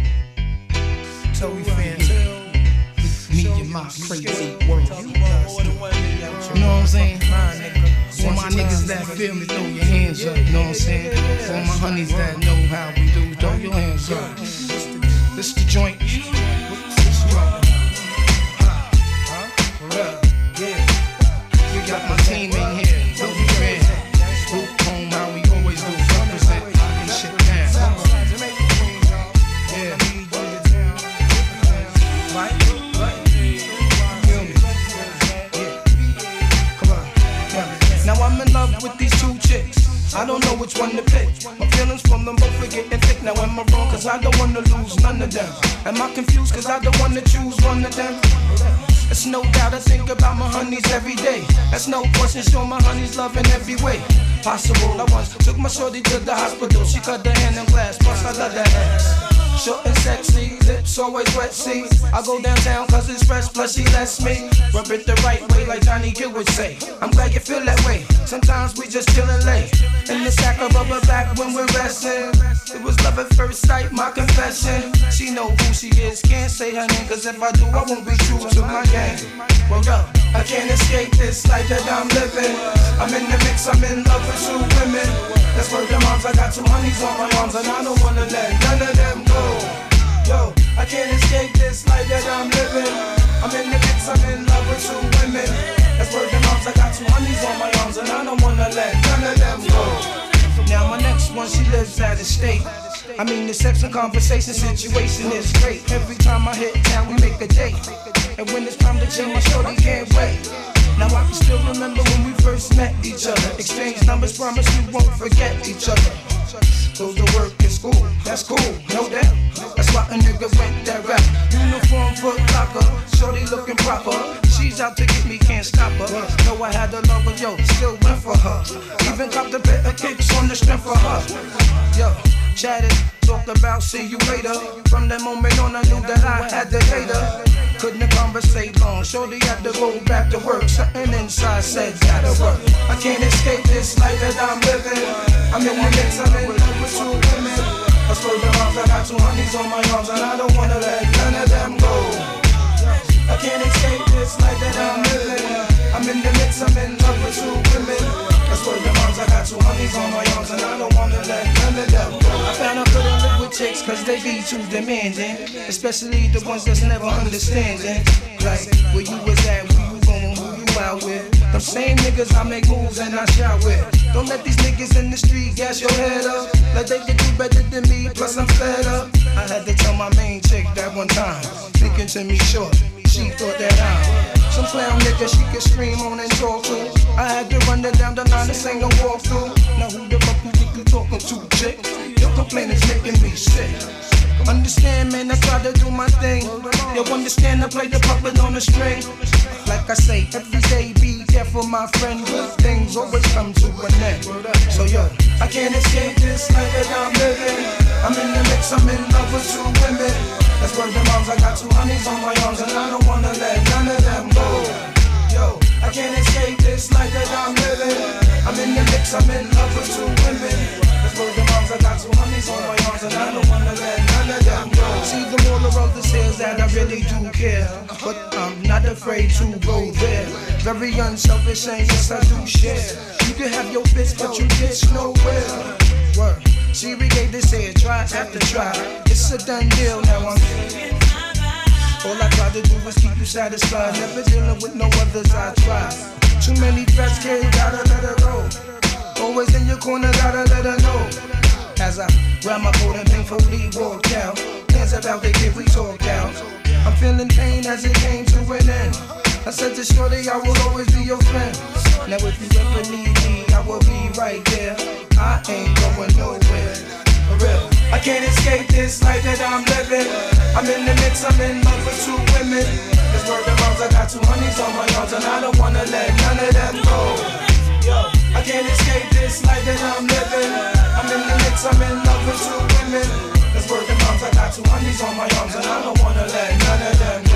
Joey Fantel. Me and my crazy world. You know what I'm saying? For my niggas that feel me, throw your hands up. You Know what I'm saying? For my honeys that know how we do, throw your hands up. This the joint. Question, show my honeys love in every way possible. I once took my shorty to the hospital. She cut her hand in glass, plus I love that ass. Short and sexy, lips always wet, see. I go downtown cause it's fresh, plus she lets me rub it the right way, like Johnny Gill would say. I'm glad you feel that way. Sometimes we just chillin' late. In the sack of rubber back when we're resting. It was love at first sight, my confession. She know who she is, can't say her name, cause if I do, I won't be true to my game. Well, up, I can't escape this life that I'm living. I'm in the mix, I'm in love with two women. That's where the moms, I got two honeys on my arms, and I don't wanna let none of them go. Yo, I can't escape this life that I'm living. I'm in the mix, I'm in love with two women. That's where the moms, I got two honeys on my arms, and I don't wanna let none of them go. Now my next one, she lives out of state. I mean, the sex and conversation situation is great. Every time I hit town, we make a date. And when it's time to chill, my shorty can't wait. Now I can still remember when we first met each other. Exchange numbers, promise we won't forget each other. Go to work in school, that's cool, no doubt. That's why a nigga went that route. Uniform for locker, shorty looking proper. She's out to get me, can't stop her. Know I had a lover, yo, still went for her. Even copped the of kicks on the strength of her. Yo, chatted, talked about see you later. From that moment on, I knew that I had to hate her. Couldn't conversate long, shorty had to go back to work. Something inside said gotta work. I can't escape this life that I'm living. I'm in the mix, I'm in love with two women. I swear the moms, I got two honeys on my arms, and I don't wanna let none of them go. I can't escape this life that I'm living. I'm in the mix, I'm in love with two women. I swear the moms, I got two honeys on my chicks, cause they be too demanding. Especially the ones that's never understanding. Like, where you was at, where you going, who you out with. Them same niggas I make moves and I shout with. Don't let these niggas in the street gas your head up. Like they can do better than me, plus I'm fed up. I had to tell my main chick that one time. Thinking to me short, she thought that I'm some clown nigga she could scream on and talk to. I had to run her down the line and sing a walkthrough. Now who the fuck you think you talking to, chick? Complaint is making me sick. Understand, man, I try to do my thing. You understand, I play the puppet on the string. Like I say, every day be careful, my friend. Good things always come to an end. So yo, I can't escape this life that I'm living. I'm in the mix, I'm in love with two women. That's where the moms, I got two honeys on my arms, and I don't wanna let none of them go. Yo, I can't escape this life that I'm living. I'm in the mix, I'm in love with two women. The moms, I got two honeys on my arms, and I don't wanna let none of them go. See the moral of this is that I really do care, but I'm not afraid to go there. Very unselfish, and yes I do share. You can have your bits, but you get nowhere. See, we gave this here try after try. It's a done deal now. I'm all I try to do is keep you satisfied. Never dealing with no others. I try. Too many threats, kid, gotta let her go. Always in your corner, gotta let her know. As I grab my coat and painfully walk down. Hands about the kid we talk out. I'm feeling pain as it came to an end. I said to Shorty, I will always be your friend. Now if you ever need me, I will be right there. I ain't going nowhere. For real. I can't escape this life that I'm living. I'm in the mix, I'm in love with two women. This word moms, I got two honeys on my arms, and I don't wanna let none of them go. I can't escape this life that I'm living. I'm in the mix, I'm in love with two women. Of moms, I got two honeys on my arms, and I don't wanna let none of them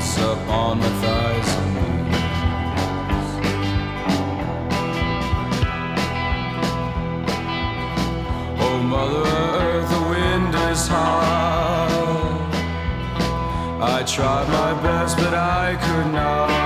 knots upon my thighs and knees. Oh, Mother Earth, the wind is high. I tried my best, but I could not.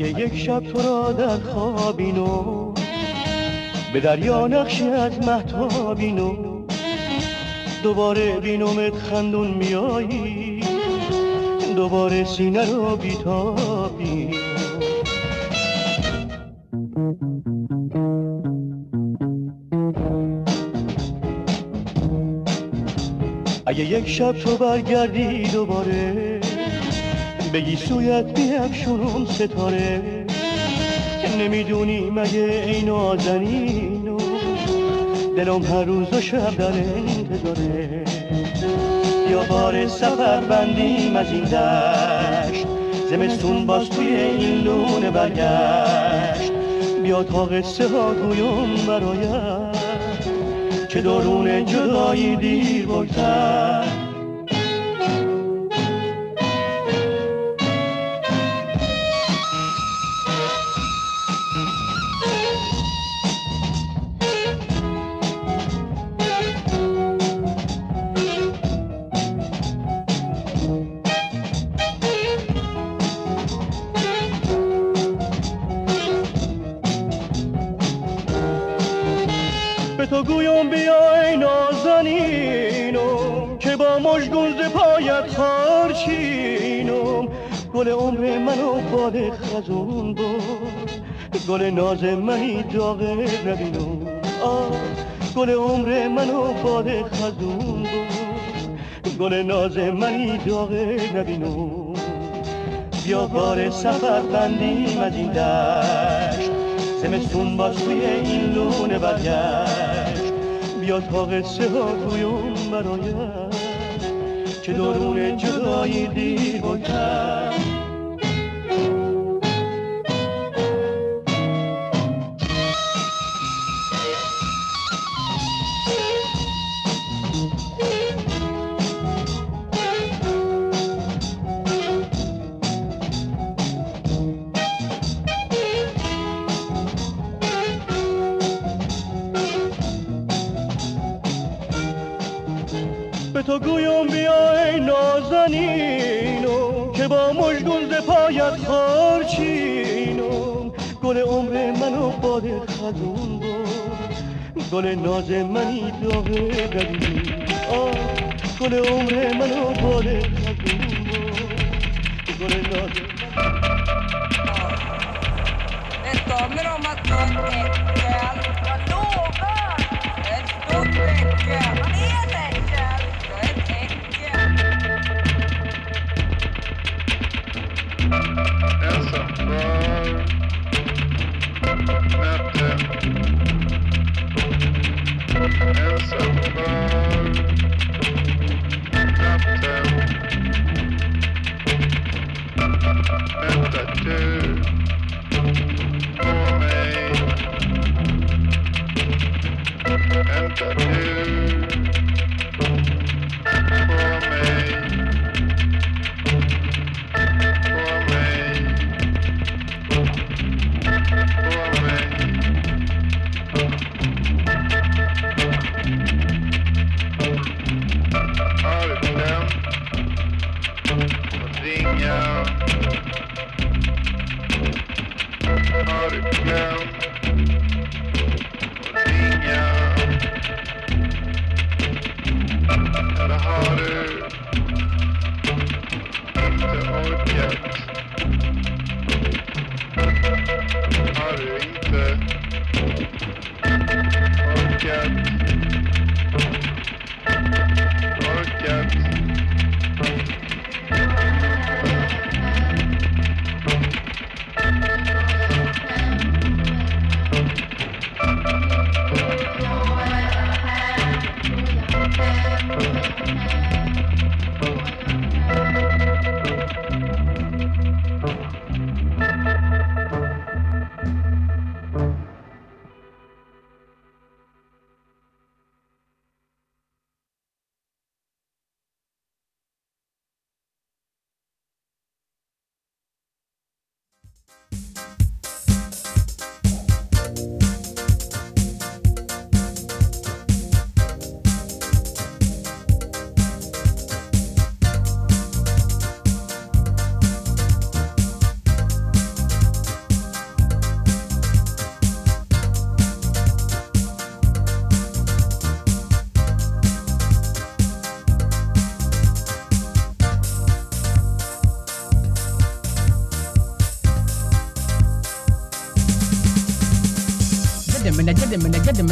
اگه یک شب تو را در خوابینو به دریا نقشی از محتابینو دوباره بینومت خندون میایی. دوباره سینه رو بیتابی. اگه یک شب تو برگردی دوباره بگی سویت بیفشونم ستاره. نمی‌دونی مگه ای نازنینو دلم هر روز و شب در انتظاره. یا بار سفر بندیم از این دشت زمستون باز توی این لونه برگشت. بیا تا قصه ها گویم برایت. که درون جدایی دیر بگذر. گل عمر منو باد خزون بود گل ناز منی داغه نبینم آه گل عمر منو باد خزون بود گل ناز منی داغه نبینم بیا بار سفر بندیم از این دشت. زمستون باز توی این لونه برگشت. بیا تا قصه ها گویم برایت که درون جدایی دیر بکن به گل ناز منی داغه ببینی آه گل عمر منو باد خزون بود گل ناز Det kommer om att någon äckel, jag lovar! Ett stort äckel. Man är ett äckel. Har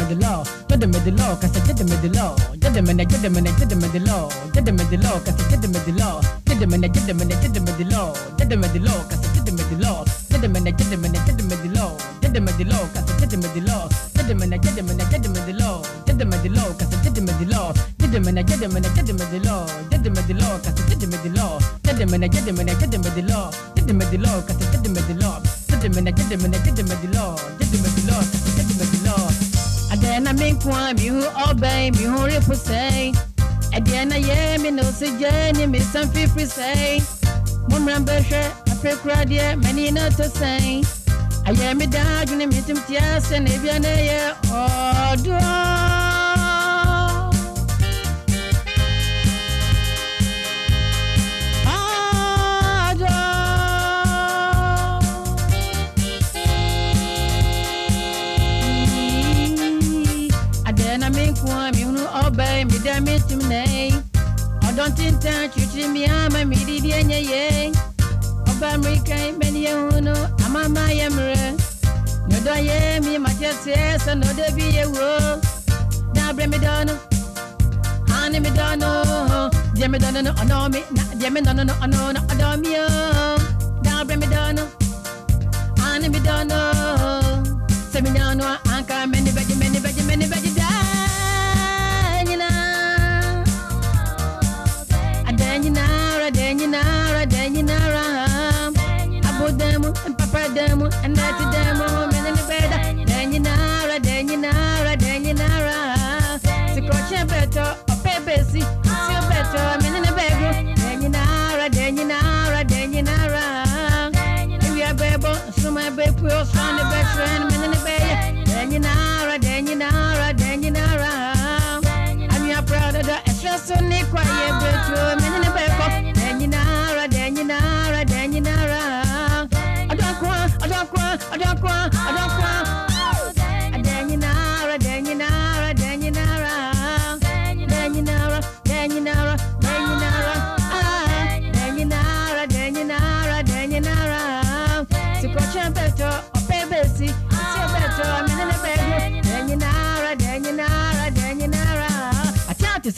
middle low, get the law, cause I get the middle low. Get the minute, get the minute, get the middle low. Get the middle cause I get the middle low. Get the minute, get the minute, the the cause I the the the the the cause I the. say. Moon Rambasha, a fake radia, many not to say. I am a dog, you need me to yes, and if you're near, oh, do. Tinta chuchi mi ama mi di di enye ye. Oba Amerika meni ye hunu amama ye mre. Nodo ye mi ma je se so no de bi ye wo. Na bre mi dono. Ani mi dono. Je mi dono no ono mi na je mi dono no ono no odo mi yo. Na bre mi dono. Ani mi dono. Se mi dono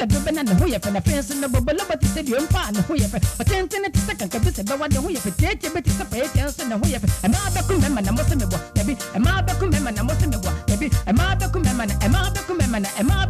Sɛ dobe na ne ho yɛ fɛ na fɛn so no bɔbɔlɔbɔ te sɛ deɛ mpa ne ho yɛ fɛ ɔtentene te sɛ kankabi sɛ bɛwa ne ho yɛ fɛ tietie bi te sɛ pɛyɛ kyɛn so ne ho yɛ fɛ ɛmaa bɛko mɛma na mo se mebɔ dabi ɛmaa bɛko mɛma na mo se mebɔ dabi ɛmaa bɛko mɛma na ɛmaa bɛko mɛma na ɛmaa